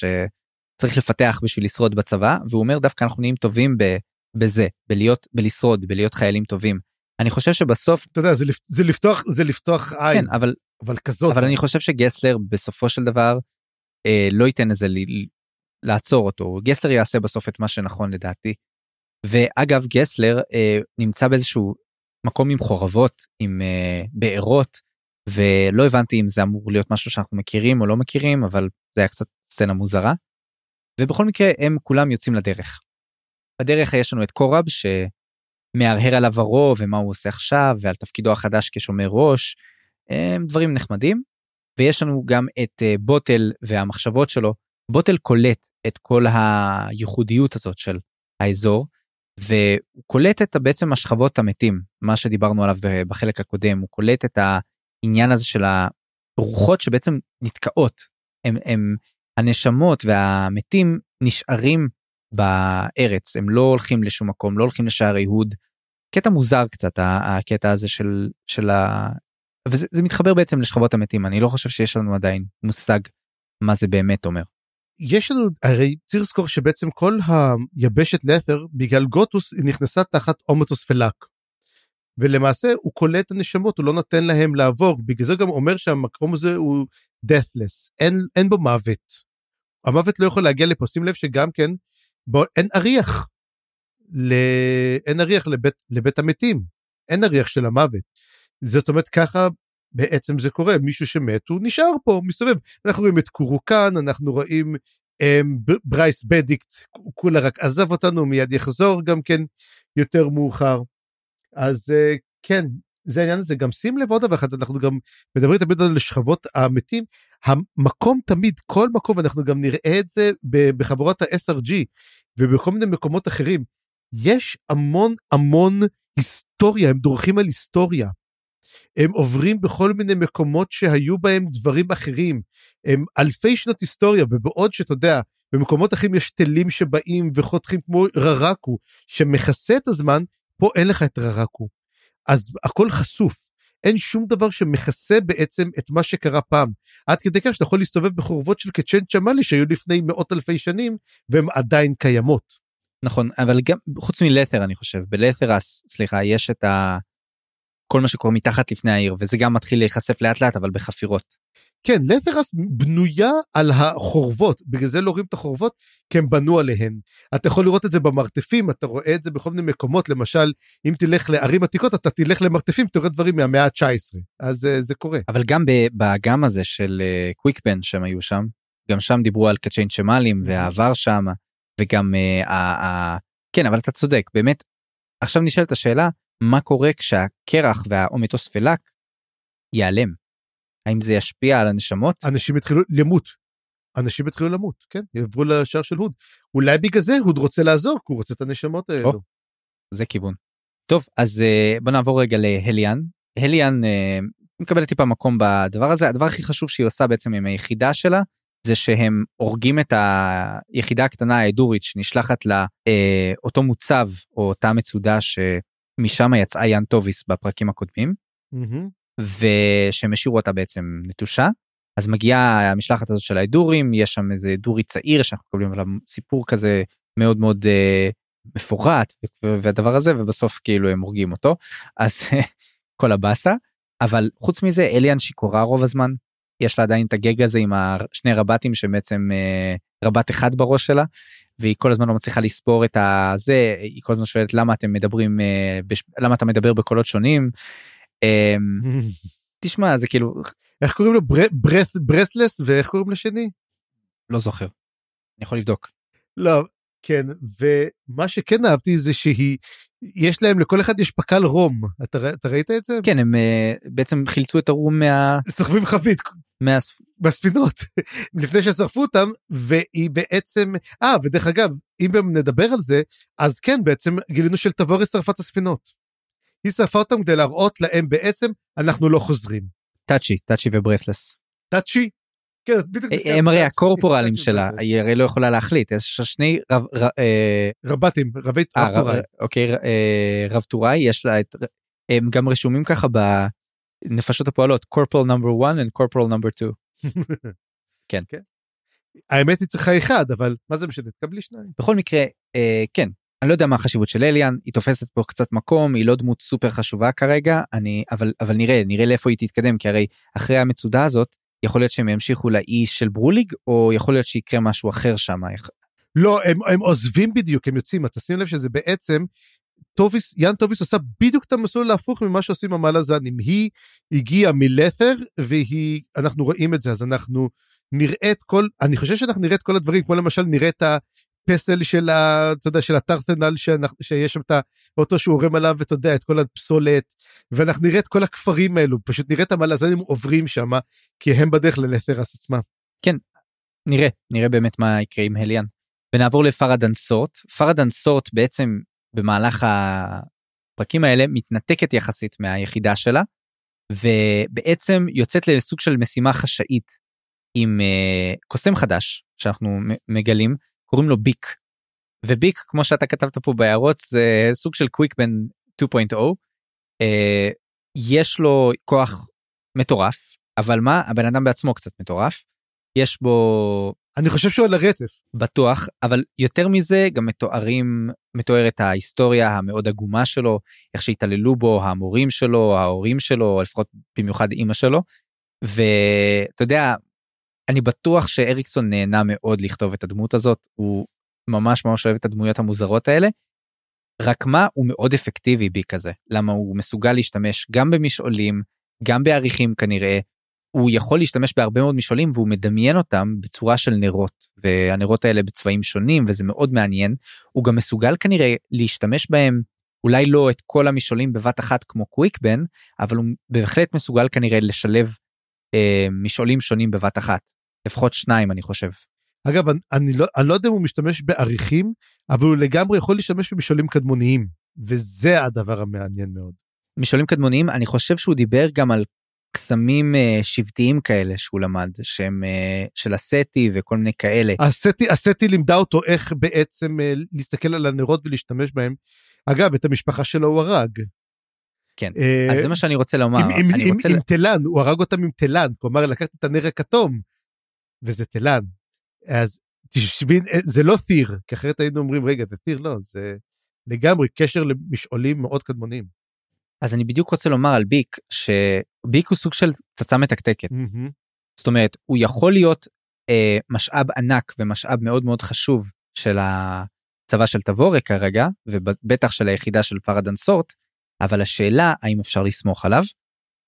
שצריך לפתח בשביל לשרוד בצבא והוא אומר דווקא אנחנו נהיים טובים ב, בזה בלהיות בלשרוד בלהיות חיילים טובים. אני חושב שבסוף אתה יודע זה, לפ, זה לפתוח זה לפתוח עין כן אבל אבל כזאת אבל אני חושב שגסלר בסופו של דבר אה, לא ייתן לזה ל- לעצור אותו גסלר יעשה בסוף את מה שנכון לדעתי. ואגב גסלר אה, נמצא באיזשהו מקום עם חורבות עם אה, בארות ולא הבנתי אם זה אמור להיות משהו שאנחנו מכירים או לא מכירים אבל זה היה קצת סצנה מוזרה. ובכל מקרה הם כולם יוצאים לדרך. בדרך יש לנו את קורב שמהרהר על עברו ומה הוא עושה עכשיו ועל תפקידו החדש כשומר ראש הם דברים נחמדים. ויש לנו גם את אה, בוטל והמחשבות שלו. בוטל קולט את כל הייחודיות הזאת של האזור והוא קולט את בעצם השכבות המתים מה שדיברנו עליו בחלק הקודם הוא קולט את העניין הזה של הרוחות שבעצם נתקעות הם, הם הנשמות והמתים נשארים בארץ הם לא הולכים לשום מקום לא הולכים לשערי הוד. קטע מוזר קצת הקטע הזה של של ה... וזה מתחבר בעצם לשכבות המתים אני לא חושב שיש לנו עדיין מושג מה זה באמת אומר. יש לנו הרי צריך לזכור שבעצם כל היבשת לת'ר בגלל גוטוס היא נכנסה תחת אומטוס פלאק. ולמעשה הוא קולט את הנשמות הוא לא נותן להם לעבור בגלל זה גם אומר שהמקום הזה הוא deathless אין אין בו מוות. המוות לא יכול להגיע לפה שים לב שגם כן בו, אין ריח. ל... אין ריח לבית, לבית המתים אין ריח של המוות. זאת אומרת ככה בעצם זה קורה מישהו שמת הוא נשאר פה מסתובב אנחנו רואים את קורוקן אנחנו רואים um, ברייס בדיקט הוא כולה רק עזב אותנו מיד יחזור גם כן יותר מאוחר אז uh, כן זה העניין הזה גם שים לב עוד דבר אחד אנחנו גם מדברים תמיד על שכבות המתים המקום תמיד כל מקום אנחנו גם נראה את זה בחבורת ה-SRG ובכל מיני מקומות אחרים יש המון המון היסטוריה הם דורכים על היסטוריה. הם עוברים בכל מיני מקומות שהיו בהם דברים אחרים. הם אלפי שנות היסטוריה, ובעוד שאתה יודע, במקומות אחרים יש תלים שבאים וחותכים כמו ררקו, שמכסה את הזמן, פה אין לך את ררקו. אז הכל חשוף. אין שום דבר שמכסה בעצם את מה שקרה פעם. עד כדי כך שאתה יכול להסתובב בחורבות של קצ'ן צ'מאלי שהיו לפני מאות אלפי שנים, והן עדיין קיימות. נכון, אבל גם חוץ מלת'ר אני חושב, בלת'רס, סליחה, יש את ה... כל מה שקורה מתחת לפני העיר וזה גם מתחיל להיחשף לאט לאט אבל בחפירות. כן לת'רס בנויה על החורבות בגלל זה לא רואים את החורבות כי הם בנו עליהן. אתה יכול לראות את זה במרתפים אתה רואה את זה בכל מיני מקומות למשל אם תלך לערים עתיקות אתה תלך למרתפים תראה דברים מהמאה ה-19 אז uh, זה קורה. אבל גם באגם הזה של קוויקבן uh, שהם היו שם גם שם דיברו על קצ'יין שמאלים והעבר שם וגם uh, uh, כן אבל אתה צודק באמת עכשיו נשאלת השאלה מה קורה כשהקרח והאומטוספלק ייעלם. האם זה ישפיע על הנשמות? אנשים יתחילו למות. אנשים יתחילו למות, כן, יעברו לשער של הוד. אולי בגלל זה הוד רוצה לעזור, כי הוא רוצה את הנשמות האלו. או, זה כיוון. טוב, אז uh, בוא נעבור רגע להליאן. הליאן uh, מקבלת טיפה מקום בדבר הזה הדבר הכי חשוב שהיא עושה בעצם עם היחידה שלה זה שהם הורגים את היחידה הקטנה האדורית שנשלחת לאותו אה, מוצב או אותה מצודה שמשם יצאה יאן טוביס בפרקים הקודמים. Mm-hmm. ושהם השאירו אותה בעצם נטושה. אז מגיעה המשלחת הזאת של האדורים יש שם איזה דורי צעיר שאנחנו מקבלים עליו סיפור כזה מאוד מאוד אה, מפורט והדבר הזה ובסוף כאילו הם הורגים אותו. אז כל הבאסה. אבל חוץ מזה אליאן שיכורה רוב הזמן יש לה עדיין את הגג הזה עם שני רבטים שבעצם אה, רבט אחד בראש שלה והיא כל הזמן לא מצליחה לספור את הזה היא כל הזמן שואלת למה אתם מדברים אה. למה אתה מדבר בקולות שונים. אה, תשמע זה כאילו איך קוראים לו בר... ברס ברסלס ואיך קוראים לשני? לא זוכר. אני יכול לבדוק. לא כן ומה שכן אהבתי זה שהיא יש להם לכל אחד יש פקל רום אתה, אתה ראית את זה? כן הם uh, בעצם חילצו את הרום מה... סוחבים חבית. מה... בספינות לפני ששרפו אותם והיא בעצם אה ודרך אגב אם נדבר על זה אז כן בעצם גילינו של תבורי שרפה את הספינות. היא שרפה אותם כדי להראות להם בעצם אנחנו לא חוזרים. טאצ'י טאצ'י וברסלס. טאצ'י כן, אה, הם הרי הקורפורלים שלה, היא הרי לא יכולה להחליט, יש שני רב... אה, רבתים, רבי רב טוראי. אוקיי, אה, רב טוראי, יש לה את... הם גם רשומים ככה בנפשות הפועלות, קורפורל נאמבר 1 וקורפורל נאמבר 2. כן. האמת היא צריכה אחד, אבל מה זה משנה, תקבלי שניים. בכל מקרה, כן, אני לא יודע מה החשיבות של אליאן, היא תופסת פה קצת מקום, היא לא דמות סופר חשובה כרגע, אני, אבל, אבל נראה, נראה לאיפה היא תתקדם, כי הרי אחרי המצודה הזאת, יכול להיות שהם ימשיכו לאי של ברוליג או יכול להיות שיקרה משהו אחר שם. לא הם, הם עוזבים בדיוק הם יוצאים אתה שים לב שזה בעצם טוביס יאן טוביס עושה בדיוק את המסלול ההפוך ממה שעושים המלאזנים היא הגיעה מלת'ר והיא אנחנו רואים את זה אז אנחנו נראה את כל אני חושב שאנחנו נראה את כל הדברים כמו למשל נראה את הפסל של ה... אתה יודע, של שאנחנו, שיש שם את האוטו שהוא עורם עליו, ואתה יודע, את כל הפסולת, ואנחנו נראה את כל הכפרים האלו, פשוט נראה את המלאזנים עוברים שם, כי הם בדרך ללת'רס עצמם. כן, נראה, נראה באמת מה יקרה עם הליאן. ונעבור לפרדן סורט. פרדן סורט בעצם במהלך הפרקים האלה מתנתקת יחסית מהיחידה שלה, ובעצם יוצאת לסוג של משימה חשאית עם uh, קוסם חדש שאנחנו מגלים קוראים לו ביק. וביק כמו שאתה כתבת פה בהערות זה סוג של קוויקבן 2.0 אה, יש לו כוח מטורף אבל מה הבן אדם בעצמו קצת מטורף. יש בו אני חושב שהוא על הרצף. בטוח אבל יותר מזה גם מתוארים מתוארת ההיסטוריה המאוד עגומה שלו איך שהתעללו בו המורים שלו ההורים שלו לפחות במיוחד אימא שלו. ואתה יודע אני בטוח שאריקסון נהנה מאוד לכתוב את הדמות הזאת הוא ממש ממש אוהב את הדמויות המוזרות האלה. רק מה הוא מאוד אפקטיבי בי כזה למה הוא מסוגל להשתמש גם במשעולים גם בעריכים כנראה. הוא יכול להשתמש בהרבה מאוד משעולים והוא מדמיין אותם בצורה של נרות והנרות האלה בצבעים שונים וזה מאוד מעניין הוא גם מסוגל כנראה להשתמש בהם אולי לא את כל המשעולים בבת אחת כמו קוויקבן אבל הוא בהחלט מסוגל כנראה לשלב אה, משעולים שונים בבת אחת לפחות שניים אני חושב. אגב אני, אני, לא, אני לא יודע אם הוא משתמש בעריכים אבל הוא לגמרי יכול להשתמש במשעולים קדמוניים וזה הדבר המעניין מאוד. משעולים קדמוניים אני חושב שהוא דיבר גם על קסמים uh, שבטיים כאלה שהוא למד שהם uh, של הסטי וכל מיני כאלה. הסטי הסטי לימדה אותו איך בעצם uh, להסתכל על הנרות ולהשתמש בהם. אגב את המשפחה שלו הוא הרג. כן, uh, אז זה מה שאני רוצה לומר. עם, תלן, הוא הרג אותם עם תלן, כלומר לקחת את הנר הכתום, וזה תלן. אז תשבי, זה לא תיר, כי אחרת היינו אומרים, רגע, זה תיר, לא, זה לגמרי קשר למשעולים מאוד קדמוניים. אז אני בדיוק רוצה לומר על ביק, שביק הוא סוג של פצצה מתקתקת. Mm-hmm. זאת אומרת, הוא יכול להיות אה, משאב ענק ומשאב מאוד מאוד חשוב של הצבא של תבורק כרגע, ובטח של היחידה של פרדן סורט, אבל השאלה האם אפשר לסמוך עליו,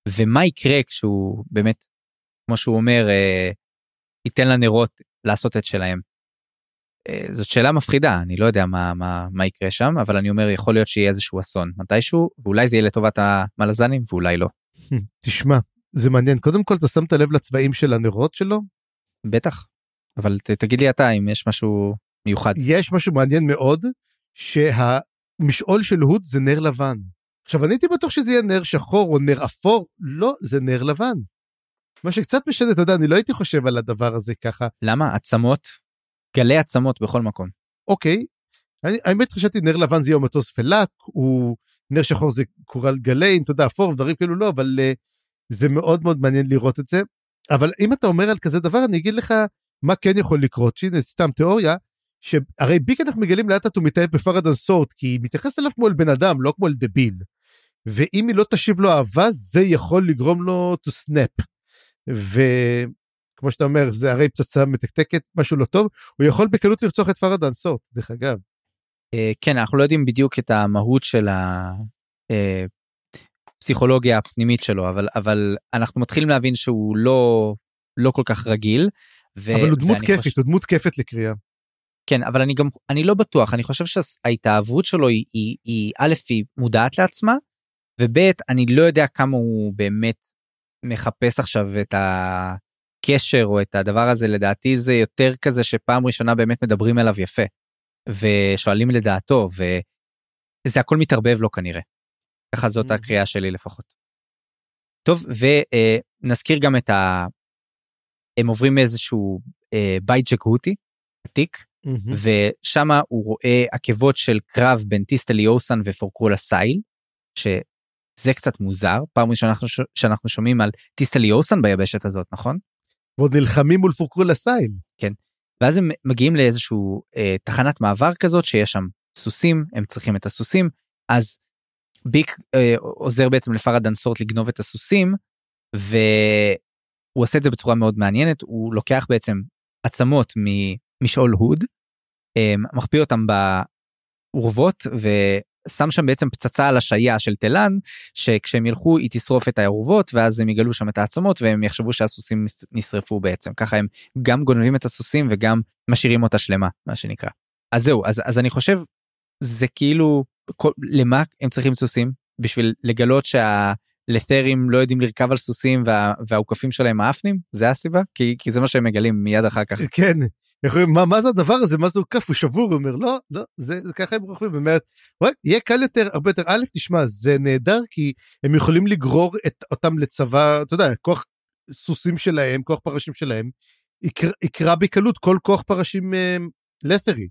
ומה יקרה כשהוא באמת, כמו שהוא אומר, אה, ייתן לנרות לעשות את שלהם. אה, זאת שאלה מפחידה, אני לא יודע מה, מה, מה יקרה שם, אבל אני אומר, יכול להיות שיהיה איזשהו אסון מתישהו, ואולי זה יהיה לטובת המלזנים ואולי לא. תשמע, זה מעניין. קודם כל, אתה שמת לב לצבעים של הנרות שלו? בטח, אבל ת, תגיד לי אתה אם יש משהו מיוחד. יש משהו מעניין מאוד, שהמשעול של הוד זה נר לבן. עכשיו, אני הייתי בטוח שזה יהיה נר שחור או נר אפור, לא, זה נר לבן. מה שקצת משנה, אתה יודע, אני לא הייתי חושב על הדבר הזה ככה. למה? עצמות? גלי עצמות בכל מקום. אוקיי, אני, האמת חשבתי נר לבן זה יום מטוס פלאק, הוא נר שחור זה קורל גליין, אתה יודע, אפור ודברים כאלו לא, אבל uh, זה מאוד מאוד מעניין לראות את זה. אבל אם אתה אומר על כזה דבר, אני אגיד לך מה כן יכול לקרות, שהנה סתם תיאוריה, שהרי ביק אנחנו מגלים לאט לאט הוא מתאהב בפרדן סורט, כי היא מתייחסת אליו כמו אל בן אדם, לא כמו אל דביל. ואם היא לא תשיב לו אהבה, זה יכול לגרום לו to snap. וכמו שאתה אומר, זה הרי פצצה מתקתקת, משהו לא טוב, הוא יכול בקלות לרצוח את פרדן סורט, דרך אגב. אה, כן, אנחנו לא יודעים בדיוק את המהות של הפסיכולוגיה אה, הפנימית שלו, אבל, אבל אנחנו מתחילים להבין שהוא לא, לא כל כך רגיל. ו- אבל הוא דמות כיפית, חושב... הוא דמות כיפת לקריאה. כן, אבל אני גם, אני לא בטוח, אני חושב שההתאהבות שלו היא, היא, היא א', היא מודעת לעצמה, וב', אני לא יודע כמה הוא באמת מחפש עכשיו את הקשר או את הדבר הזה, לדעתי זה יותר כזה שפעם ראשונה באמת מדברים אליו יפה, ושואלים לדעתו, וזה הכל מתערבב לו כנראה. ככה זאת הקריאה שלי לפחות. טוב, ונזכיר גם את ה... הם עוברים מאיזשהו אה, בית ג'קהוטי, עתיק, mm-hmm. ושם הוא רואה עקבות של קרב בין טיסטלי אוסן ופורקרולה סייל, שזה קצת מוזר, פעם ראשונה שאנחנו, שומעים על טיסטלי אוסן ביבשת הזאת, נכון? ועוד נלחמים מול פורקרולה סייל. כן, ואז הם מגיעים לאיזשהו אה, תחנת מעבר כזאת שיש שם סוסים, הם צריכים את הסוסים, אז ביק אה, עוזר בעצם לפרדן סורט לגנוב את הסוסים, והוא עושה את זה בצורה מאוד מעניינת, הוא לוקח בעצם עצמות משאול הוד, אמ, מחביא אותם באורוות ושם שם בעצם פצצה על השעיה של תלן שכשהם ילכו היא תשרוף את האורוות ואז הם יגלו שם את העצמות והם יחשבו שהסוסים נשרפו בעצם ככה הם גם גונבים את הסוסים וגם משאירים אותה שלמה מה שנקרא. אז זהו אז אז אני חושב זה כאילו כל, למה הם צריכים סוסים בשביל לגלות שה... לת'רים לא יודעים לרכב על סוסים וה, והאוכפים שלהם מאפנים? זה הסיבה? כי כי זה מה שהם מגלים מיד אחר כך. כן. מה, מה זה הדבר הזה? מה זה הוקף הוא שבור הוא אומר לא לא זה, זה ככה הם רוכבים. באמת יהיה קל יותר הרבה יותר. א' תשמע זה נהדר כי הם יכולים לגרור את אותם לצבא אתה יודע כוח סוסים שלהם כוח פרשים שלהם יקרא, יקרא בקלות כל כוח פרשים אה, לת'רי.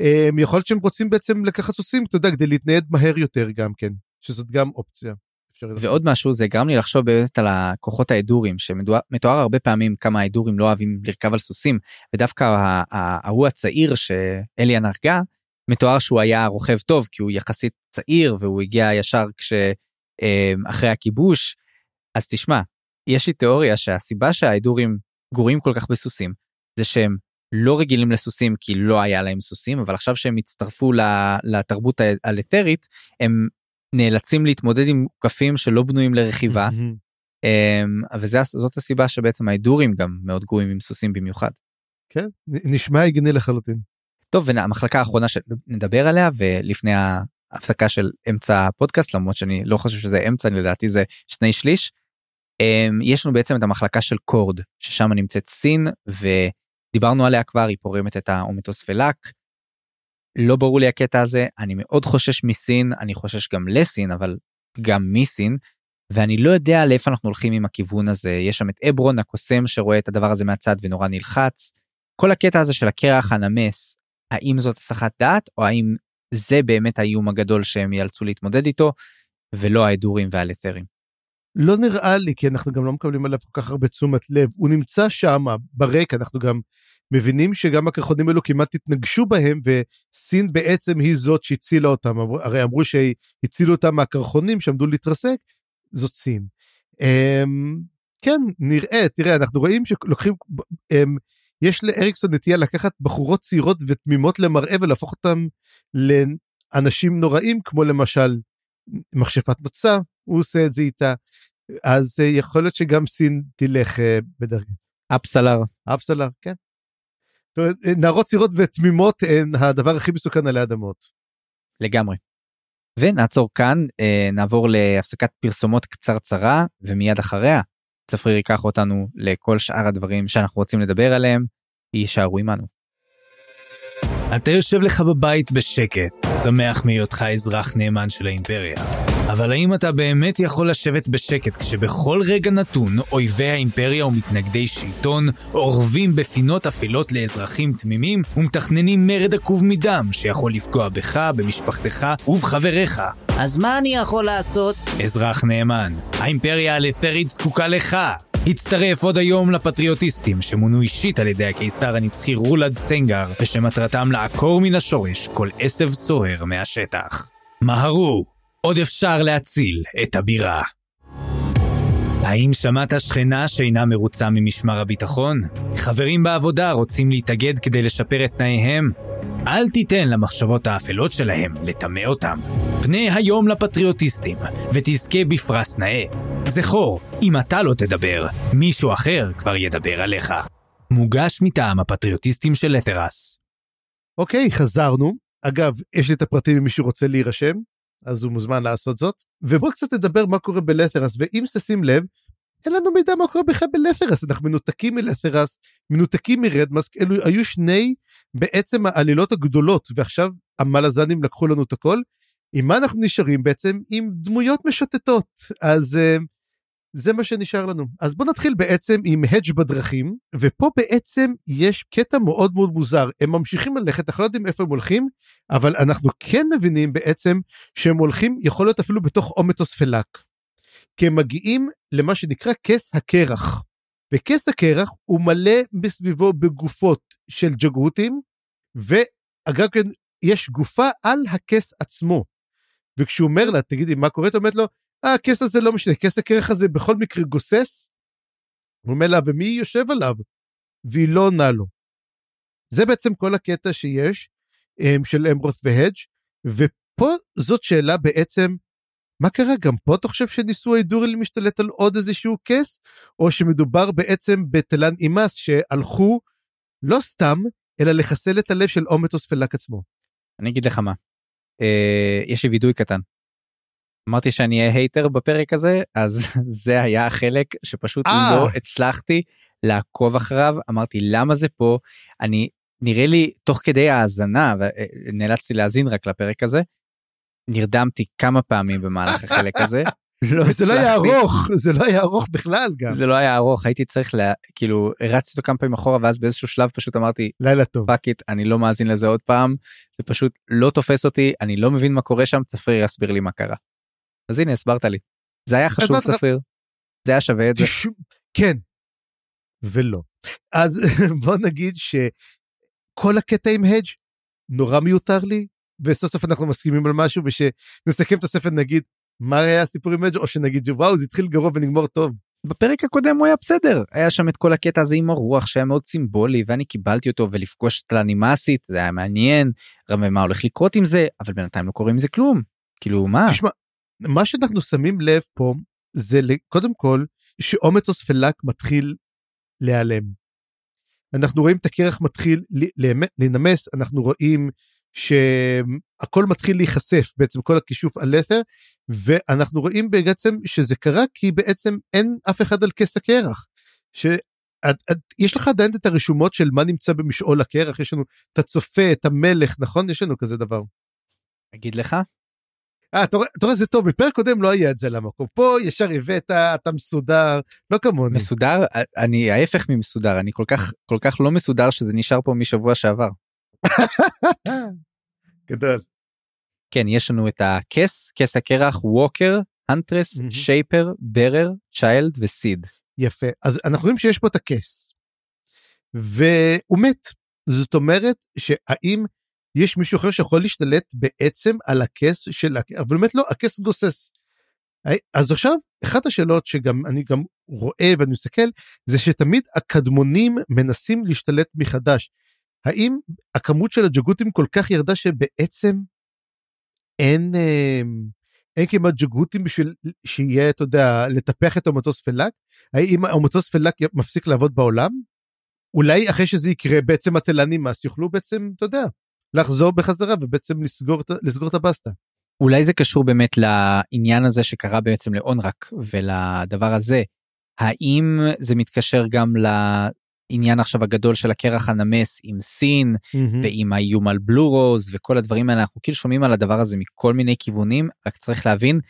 אה, יכול להיות שהם רוצים בעצם לקחת סוסים אתה יודע כדי להתנייד מהר יותר גם כן שזאת גם אופציה. ועוד משהו זה גרם לי לחשוב באמת על הכוחות האדורים שמתואר הרבה פעמים כמה האדורים לא אוהבים לרכב על סוסים ודווקא ההוא הצעיר שאליאן הרגה מתואר שהוא היה רוכב טוב כי הוא יחסית צעיר והוא הגיע ישר כשאחרי אמ, הכיבוש. אז תשמע יש לי תיאוריה שהסיבה שהאדורים גורים כל כך בסוסים זה שהם לא רגילים לסוסים כי לא היה להם סוסים אבל עכשיו שהם הצטרפו לתרבות האלתרית הם נאלצים להתמודד עם מוקפים שלא בנויים לרכיבה. וזאת הסיבה שבעצם ההידורים גם מאוד גרועים עם סוסים במיוחד. כן, נשמע הגיוני לחלוטין. טוב, והמחלקה האחרונה שנדבר עליה ולפני ההפסקה של אמצע הפודקאסט למרות שאני לא חושב שזה אמצע לדעתי זה שני שליש. יש לנו בעצם את המחלקה של קורד ששם נמצאת סין ודיברנו עליה כבר היא פורמת את האומטוספלק לא ברור לי הקטע הזה, אני מאוד חושש מסין, אני חושש גם לסין, אבל גם מסין, ואני לא יודע לאיפה אנחנו הולכים עם הכיוון הזה. יש שם את אברון הקוסם שרואה את הדבר הזה מהצד ונורא נלחץ. כל הקטע הזה של הקרח הנמס, האם זאת הסחת דעת, או האם זה באמת האיום הגדול שהם ייאלצו להתמודד איתו, ולא ההדורים והלת'רים. לא נראה לי, כי אנחנו גם לא מקבלים עליו כל כך הרבה תשומת לב. הוא נמצא שם ברקע, אנחנו גם מבינים שגם הקרחונים האלו כמעט התנגשו בהם, וסין בעצם היא זאת שהצילה אותם. הרי אמרו שהצילו אותם מהקרחונים שעמדו להתרסק, זאת סין. אמ, כן, נראה, תראה, אנחנו רואים שלוקחים, אמ, יש לאריקסון נטייה לקחת בחורות צעירות ותמימות למראה ולהפוך אותם לאנשים נוראים, כמו למשל מכשפת נוצה, הוא עושה את זה איתה. אז אה, יכול להיות שגם סין תלך אה, בדרגה. אפסלר. אפסלר, כן. נערות צעירות ותמימות הן הדבר הכי מסוכן עלי אדמות. לגמרי. ונעצור כאן, אה, נעבור להפסקת פרסומות קצרצרה, ומיד אחריה צפריר ייקח אותנו לכל שאר הדברים שאנחנו רוצים לדבר עליהם, יישארו עמנו. אתה יושב לך בבית בשקט, שמח מהיותך אזרח נאמן של האימפריה. אבל האם אתה באמת יכול לשבת בשקט כשבכל רגע נתון אויבי האימפריה ומתנגדי שלטון אורבים בפינות אפלות לאזרחים תמימים ומתכננים מרד עקוב מדם שיכול לפגוע בך, במשפחתך ובחבריך? אז מה אני יכול לעשות? אזרח נאמן, האימפריה הלת'רית זקוקה לך. הצטרף עוד היום לפטריוטיסטים שמונו אישית על ידי הקיסר הנצחי רולד סנגר ושמטרתם לעקור מן השורש כל עשב סוער מהשטח. מהרו, עוד אפשר להציל את הבירה. האם שמעת שכנה שאינה מרוצה ממשמר הביטחון? חברים בעבודה רוצים להתאגד כדי לשפר את תנאיהם? אל תיתן למחשבות האפלות שלהם לטמא אותם. פנה היום לפטריוטיסטים, ותזכה בפרס נאה. זכור, אם אתה לא תדבר, מישהו אחר כבר ידבר עליך. מוגש מטעם הפטריוטיסטים של לתרס. אוקיי, חזרנו. אגב, יש לי את הפרטים אם מישהו רוצה להירשם, אז הוא מוזמן לעשות זאת. ובואו קצת נדבר מה קורה בלתרס, ואם תשים לב, אין לנו מידע מה קורה בכלל בלתרס, אנחנו מנותקים מלתרס, מנותקים מרדמאסק, אלו היו שני בעצם העלילות הגדולות, ועכשיו המלאזנים לקחו לנו את הכל. עם מה אנחנו נשארים בעצם? עם דמויות משוטטות. אז uh, זה מה שנשאר לנו. אז בואו נתחיל בעצם עם הדג' בדרכים, ופה בעצם יש קטע מאוד מאוד מוזר. הם ממשיכים ללכת, אנחנו לא יודעים איפה הם הולכים, אבל אנחנו כן מבינים בעצם שהם הולכים, יכול להיות אפילו בתוך אומטוס פלאק. כי הם מגיעים למה שנקרא כס הקרח. וכס הקרח הוא מלא מסביבו בגופות של ג'גותים, ואגב כן, יש גופה על הכס עצמו. וכשהוא אומר לה, תגידי, מה קורה? אומרת לו, אה, הכס הזה לא משנה, כס הקרח הזה בכל מקרה גוסס. הוא אומר לה, ומי יושב עליו? והיא לא עונה לו. זה בעצם כל הקטע שיש אמ, של אמברוס והדג', ופה זאת שאלה בעצם, מה קרה גם פה אתה חושב שניסו ההידוריל משתלט על עוד איזשהו כס, או שמדובר בעצם בתלן אימאס שהלכו לא סתם, אלא לחסל את הלב של אומטוס פלאק עצמו. אני אגיד לך מה, אה, יש לי וידוי קטן. אמרתי שאני אהיה hater בפרק הזה אז זה היה החלק שפשוט אה. אה. לא הצלחתי לעקוב אחריו אמרתי למה זה פה אני נראה לי תוך כדי האזנה ונאלצתי להאזין רק לפרק הזה. נרדמתי כמה פעמים במהלך החלק הזה. לא זה לא היה ארוך זה לא היה ארוך בכלל גם זה לא היה ארוך הייתי צריך לה, כאילו הרצתי אותו כמה פעמים אחורה ואז באיזשהו שלב פשוט אמרתי לילה טוב fuck it אני לא מאזין לזה עוד פעם זה פשוט לא תופס אותי אני לא מבין מה קורה שם צפריר יסביר לי מה קרה. אז הנה הסברת לי. זה היה חשוב צפריר. זה היה שווה את זה. כן ולא אז בוא נגיד שכל הקטע עם הדג' נורא מיותר לי וסוף סוף אנחנו מסכימים על משהו ושנסכם את הספר נגיד מה היה הסיפור עם הדג' או שנגיד וואו זה התחיל גרוע ונגמור טוב. בפרק הקודם הוא היה בסדר היה שם את כל הקטע הזה עם הרוח שהיה מאוד סימבולי ואני קיבלתי אותו ולפגוש את האנימאסית זה היה מעניין רמי מה הולך לקרות עם זה אבל בינתיים לא קורה עם זה כלום כאילו מה תשמע מה שאנחנו שמים לב פה זה קודם כל שאומץ פלאק מתחיל להיעלם. אנחנו רואים את הקרח מתחיל ל- להימ- להינמס אנחנו רואים שהכל מתחיל להיחשף בעצם כל הכישוף על לת'ר ואנחנו רואים בעצם שזה קרה כי בעצם אין אף אחד על כס הקרח. ש... את- את- יש לך עדיין את הרשומות של מה נמצא במשעול הקרח יש לנו את הצופה את המלך נכון יש לנו כזה דבר. אגיד לך אתה רואה, אתה רואה, זה טוב, בפרק קודם לא היה את זה למקום. פה ישר הבאת, אתה מסודר, לא כמוני. מסודר אני ההפך ממסודר אני כל כך כל כך לא מסודר שזה נשאר פה משבוע שעבר. גדול. כן יש לנו את הכס כס הקרח ווקר מהמם. שייפר ברר צ'יילד וסיד. יפה. אז אנחנו רואים שיש פה את הכס. והוא מת. זאת אומרת, שהאם יש מישהו אחר שיכול להשתלט בעצם על הכס של הכס, אבל באמת לא, הכס גוסס. אז עכשיו, אחת השאלות שגם אני גם רואה ואני מסתכל, זה שתמיד הקדמונים מנסים להשתלט מחדש. האם הכמות של הג'גותים כל כך ירדה שבעצם אין, אה, אין כמעט ג'גותים בשביל שיהיה, אתה יודע, לטפח את המטוס פלאק? האם המטוס פלאק מפסיק לעבוד בעולם? אולי אחרי שזה יקרה בעצם התלנים מס יוכלו בעצם, אתה יודע, לחזור בחזרה ובעצם לסגור, לסגור את הבסטה. אולי זה קשור באמת לעניין הזה שקרה בעצם לאונרק ולדבר הזה. האם זה מתקשר גם העניין עכשיו הגדול של הקרח הנמס עם סין ועם האיום על בלו רוז וכל הדברים האלה אנחנו כאילו שומעים על הדבר הזה מכל מיני כיוונים רק צריך להבין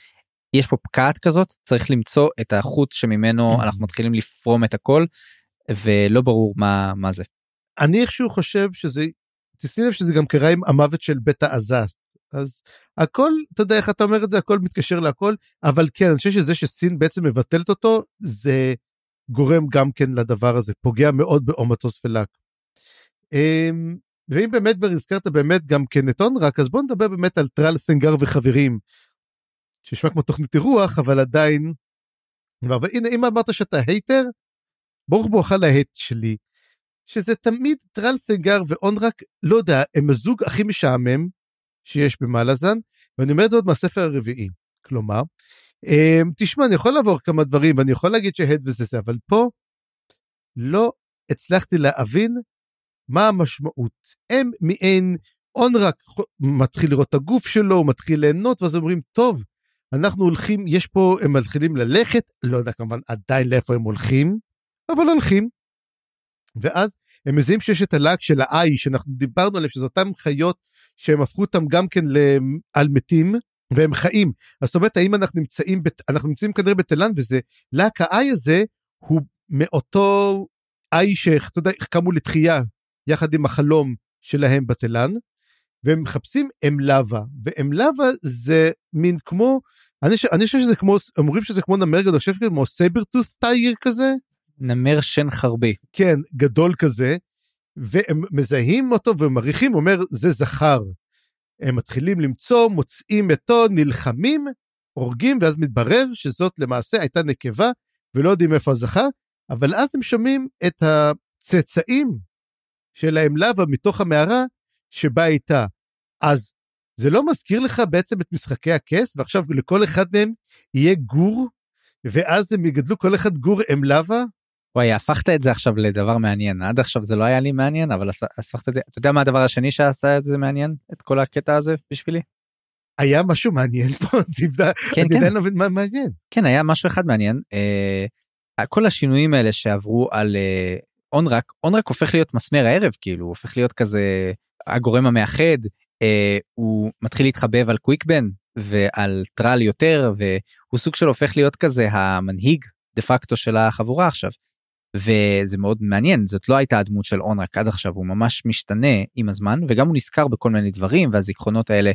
יש פה פקעת כזאת צריך למצוא את החוט שממנו אנחנו מתחילים לפרום את הכל ולא ברור מה מה זה. אני איכשהו חושב שזה, תשים לב שזה גם קרה עם המוות של בית העזת. אז הכל, אתה יודע איך אתה אומר את זה, הכל מתקשר להכל, אבל כן, אני חושב שזה שסין בעצם מבטלת אותו, זה גורם גם כן לדבר הזה, פוגע מאוד באומטוס ולק. אמ, ואם באמת כבר הזכרת באמת גם כן את אונרק, אז בוא נדבר באמת על טרל סנגר וחברים, שנשמע כמו תוכנית אירוח, אבל עדיין, והנה, אם אמרת שאתה hater, ברוך בואך ל hate שלי. שזה תמיד טרל סנגר ואונרק, לא יודע, הם הזוג הכי משעמם שיש במלאזן, ואני אומר את זה עוד מהספר הרביעי. כלומר, אמ, תשמע, אני יכול לעבור כמה דברים, ואני יכול להגיד שהד וזה זה, אבל פה לא הצלחתי להבין מה המשמעות. הם מעין, אונרק מתחיל לראות את הגוף שלו, הוא מתחיל ליהנות, ואז אומרים, טוב, אנחנו הולכים, יש פה, הם מתחילים ללכת, לא יודע כמובן עדיין לאיפה הם הולכים, אבל הולכים. ואז הם מזהים שיש את הלהק של האי שאנחנו דיברנו עליהם שזה אותם חיות שהם הפכו אותם גם כן על מתים והם חיים. אז זאת אומרת האם אנחנו נמצאים אנחנו נמצאים כנראה בתלן וזה להק האי הזה הוא מאותו אי שאתה יודע קמו לתחייה יחד עם החלום שלהם בתלן והם מחפשים אמלבה ואמלבה זה מין כמו אני, אני חושב שזה כמו אומרים שזה כמו נמר גדול, אני חושב שזה כמו saber-tooth tiger כזה נמר שן חרבי. כן, גדול כזה, והם מזהים אותו ומריחים, אומר, זה זכר. הם מתחילים למצוא, מוצאים אותו, נלחמים, הורגים, ואז מתברר שזאת למעשה הייתה נקבה, ולא יודעים איפה הזכר, אבל אז הם שומעים את הצאצאים של האמלבה מתוך המערה שבה הייתה. אז זה לא מזכיר לך בעצם את משחקי הכס, ועכשיו לכל אחד מהם יהיה גור, ואז הם יגדלו כל אחד גור אמלבה, וואי הפכת את זה עכשיו לדבר מעניין. עד עכשיו זה לא היה לי מעניין אבל הפכת את זה. אתה יודע מה הדבר השני שעשה את זה מעניין? את כל הקטע הזה בשבילי. היה משהו מעניין פה כן, אני עדיין לא מבין מה מעניין. כן היה משהו אחד מעניין. אה, כל השינויים האלה שעברו על אה, אונרק אונרק הופך להיות מסמר הערב כאילו הוא הופך להיות כזה הגורם המאחד. אה, הוא מתחיל להתחבב על קוויקבן ועל טרל יותר והוא סוג של הופך להיות כזה המנהיג דה פקטו של החבורה עכשיו. וזה מאוד מעניין זאת לא הייתה הדמות של אונרק עד עכשיו הוא ממש משתנה עם הזמן וגם הוא נזכר בכל מיני דברים והזיכרונות האלה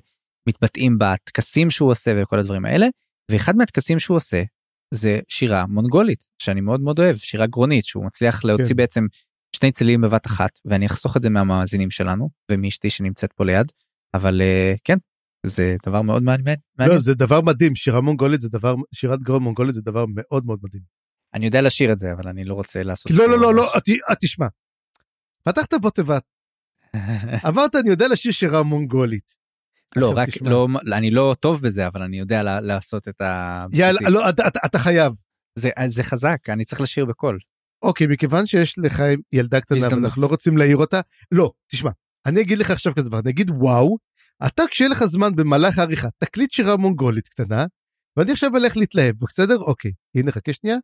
מתבטאים בטקסים שהוא עושה וכל הדברים האלה ואחד מהטקסים שהוא עושה זה שירה מונגולית שאני מאוד מאוד אוהב שירה גרונית שהוא מצליח להוציא כן. בעצם שני צלילים בבת אחת ואני אחסוך את זה מהמאזינים שלנו ומאשתי שנמצאת פה ליד אבל uh, כן זה דבר מאוד מעניין. לא זה דבר מדהים שירה מונגולית זה דבר שירת גרון מונגולית זה דבר מאוד מאוד מדהים. אני יודע לשיר את זה אבל אני לא רוצה לעשות לא לא לא לא תשמע. פתחת בו תיבת. אמרת אני יודע לשיר שירה מונגולית. לא רק לא אני לא טוב בזה אבל אני יודע לעשות את ה... יאללה לא אתה חייב. זה זה חזק אני צריך לשיר בקול. אוקיי מכיוון שיש לך ילדה קטנה ואנחנו לא רוצים להעיר אותה לא תשמע אני אגיד לך עכשיו כזה דבר אני אגיד וואו אתה כשיהיה לך זמן במהלך העריכה תקליט שירה מונגולית קטנה ואני עכשיו אלך להתלהב בסדר אוקיי הנה חכה שנייה.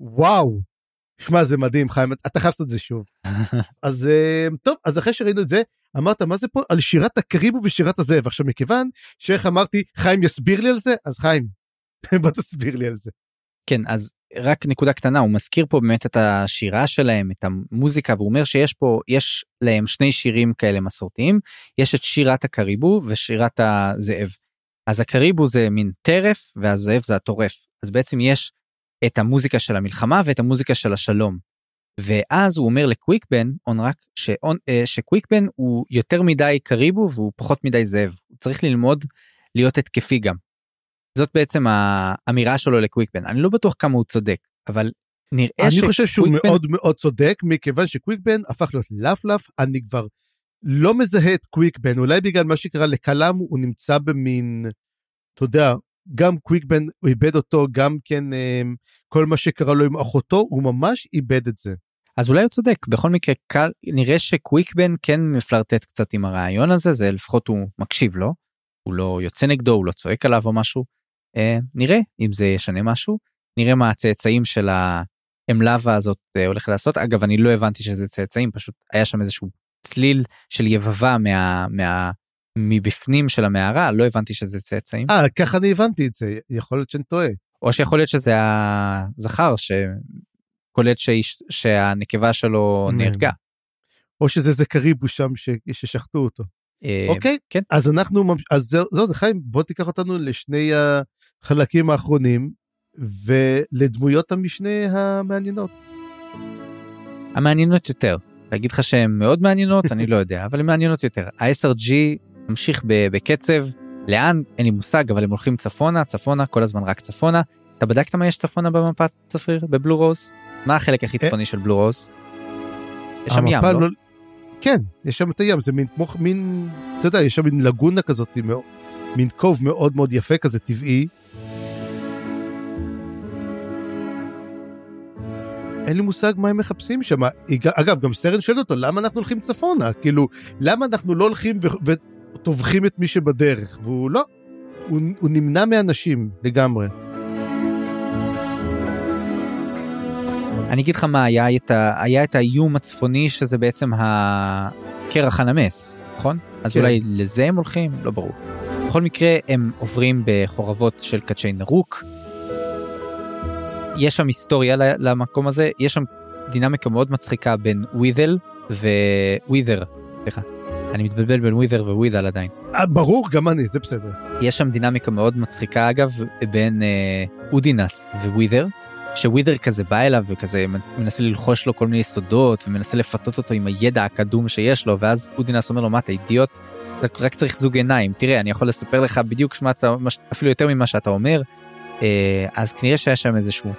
וואו, שמע זה מדהים חיים, אתה חייב לעשות את זה שוב. אז אה, טוב, אז אחרי שראינו את זה, אמרת מה זה פה? על שירת הקריבו ושירת הזאב. עכשיו מכיוון שאיך אמרתי חיים יסביר לי על זה, אז חיים, בוא תסביר לי על זה. כן, אז רק נקודה קטנה, הוא מזכיר פה באמת את השירה שלהם, את המוזיקה, והוא אומר שיש פה, יש להם שני שירים כאלה מסורתיים, יש את שירת הקריבו ושירת הזאב. אז הקריבו זה מין טרף והזאב זה הטורף. אז בעצם יש את המוזיקה של המלחמה ואת המוזיקה של השלום. ואז הוא אומר לקוויקבן, אונרק, שאונ, אה, שקוויקבן הוא יותר מדי קריבו והוא פחות מדי זאב. הוא צריך ללמוד להיות התקפי גם. זאת בעצם האמירה שלו לקוויקבן. אני לא בטוח כמה הוא צודק, אבל נראה אני שקוויקבן... חושב שהוא מאוד מאוד צודק, מכיוון שקוויקבן הפך להיות לפלף, אני כבר לא מזהה את קוויקבן, אולי בגלל מה שקרה לקלאם הוא נמצא במין, אתה יודע, גם קוויקבן הוא איבד אותו, גם כן אמ, כל מה שקרה לו עם אחותו, הוא ממש איבד את זה. אז אולי הוא צודק בכל מקרה קל נראה שקוויקבן כן מפלרטט קצת עם הרעיון הזה זה לפחות הוא מקשיב לו. הוא לא יוצא נגדו הוא לא צועק עליו או משהו. אה, נראה אם זה ישנה משהו נראה מה הצאצאים של האמלאווה הזאת אה, הולך לעשות אגב אני לא הבנתי שזה צאצאים פשוט היה שם איזשהו צליל של יבבה מה, מה מבפנים של המערה לא הבנתי שזה צאצאים אה, ככה אני הבנתי את זה, יכול להיות שאני טועה. או שיכול להיות שזה הזכר שקולט שאיש, שהנקבה שלו. נהרגה. או שזה זה קריבו שם ש- ששחטו אותו. אה, אוקיי, כן. אז אנחנו, ממש- אז זהו, זהו, זה חיים, בוא תיקח אותנו לשני החלקים האחרונים, ולדמויות המשנה המעניינות. המעניינות יותר. להגיד לך שהן מאוד מעניינות אני לא יודע אבל הן מעניינות יותר. ה-SRG ממשיך בקצב לאן אין לי מושג אבל הם הולכים צפונה צפונה כל הזמן רק צפונה. אתה בדקת מה יש צפונה במפת צפריר בבלו רוז? מה החלק הכי צפוני של בלו רוז? יש שם ים המפה לא? כן, יש שם את הים, זה מין כמו מין, אתה יודע, יש שם מין לגונה כזאת, מין קוב מאוד מאוד יפה כזה, טבעי. אין לי מושג מה הם מחפשים שם. אגב, גם סרן שואל אותו, למה אנחנו הולכים צפונה? כאילו, למה אנחנו לא הולכים וטובחים את מי שבדרך? והוא לא, הוא, הוא נמנע מאנשים לגמרי. אני אגיד לך מה היה את, ה... היה את האיום הצפוני שזה בעצם הקרח הנמס נכון אז כן. אולי לזה הם הולכים לא ברור. בכל מקרה הם עוברים בחורבות של קדשי נרוק. יש שם היסטוריה למקום הזה יש שם דינמיקה מאוד מצחיקה בין ווית'ל ווית'ר. סליחה. אני מתבלבל בין ווית'ר ווית'ל עדיין. אה, ברור, גם אני, זה בסדר. יש שם דינמיקה מאוד מצחיקה אגב בין אה, אודינס ווית'ר שווית'ר כזה בא אליו וכזה מנסה ללחוש לו כל מיני סודות ומנסה לפתות אותו עם הידע הקדום שיש לו ואז אודינס אומר לו מה אתה אידיוט רק צריך זוג עיניים תראה אני יכול לספר לך בדיוק שמה אתה אפילו יותר ממה שאתה אומר אז כנראה שהיה שם איזשהו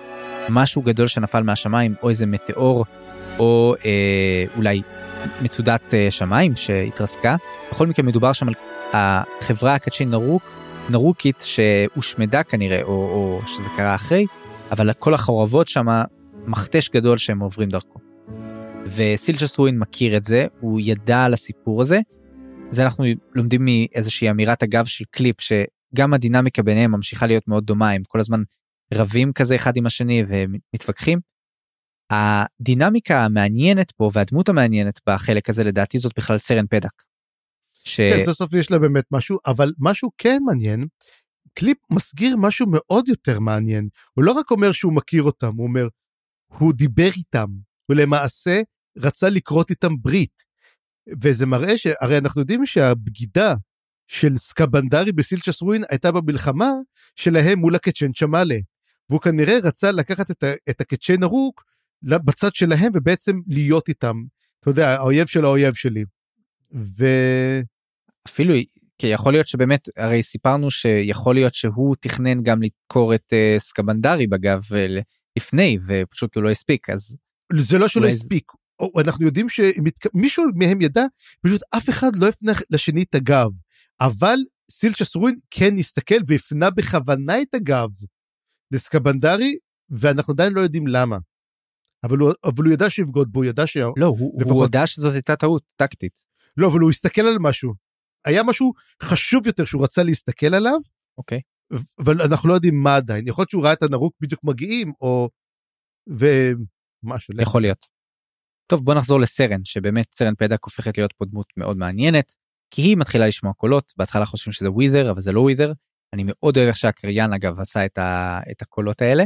משהו גדול שנפל מהשמיים או איזה מטאור או אה, אולי מצודת אה, שמיים שהתרסקה בכל מקרה מדובר שם על החברה הקדשי נרוק נרוקית שהושמדה כנראה או, או שזה קרה אחרי אבל כל החורבות שם מכתש גדול שהם עוברים דרכו. וסילצ'ס רואין מכיר את זה הוא ידע על הסיפור הזה. זה אנחנו לומדים מאיזושהי אמירת אגב של קליפ שגם הדינמיקה ביניהם ממשיכה להיות מאוד דומה הם כל הזמן רבים כזה אחד עם השני ומתווכחים. הדינמיקה המעניינת פה והדמות המעניינת בחלק הזה לדעתי זאת בכלל סרן פדק. ש... כן, סוף סוף יש לה באמת משהו, אבל משהו כן מעניין, קליפ מסגיר משהו מאוד יותר מעניין. הוא לא רק אומר שהוא מכיר אותם, הוא אומר, הוא דיבר איתם, הוא למעשה רצה לכרות איתם ברית. וזה מראה שהרי אנחנו יודעים שהבגידה של סקבנדרי בסילצ'ס רואין הייתה במלחמה שלהם מול הקצ'ן צ'מאלה. והוא כנראה רצה לקחת את, ה- את הקצ'ן ארוק בצד שלהם ובעצם להיות איתם. אתה יודע, האויב של האויב שלי. ו... אפילו כי יכול להיות שבאמת הרי סיפרנו שיכול להיות שהוא תכנן גם לדקור את uh, סקבנדרי בגב uh, לפני ופשוט הוא לא הספיק אז זה לא אולי זה- הספיק. אנחנו יודעים שמישהו מהם ידע, פשוט אף אחד לא הפנה לשני את הגב. אבל סילצ'ס רואין כן הסתכל והפנה בכוונה את הגב לסקבנדרי, ואנחנו עדיין לא יודעים למה. אבל הוא, אבל הוא ידע שיבגוד בו, הוא ידע ש... לא הוא, לפחות- הוא הודה שזאת הייתה טעות טקטית לא, אבל הוא הסתכל על משהו. היה משהו חשוב יותר שהוא רצה להסתכל עליו, אוקיי אבל אנחנו לא יודעים מה עדיין. יכול להיות שהוא ראה את הנרוק בדיוק מגיעים, או... ומשהו. יכול להיות. טוב בוא נחזור לסרן שבאמת סרן פדק הופכת להיות פה דמות מאוד מעניינת כי היא מתחילה לשמוע קולות בהתחלה חושבים שזה ווית'ר אבל זה לא ווית'ר אני מאוד אוהב איך שהקריין אגב עשה את, ה, את הקולות האלה.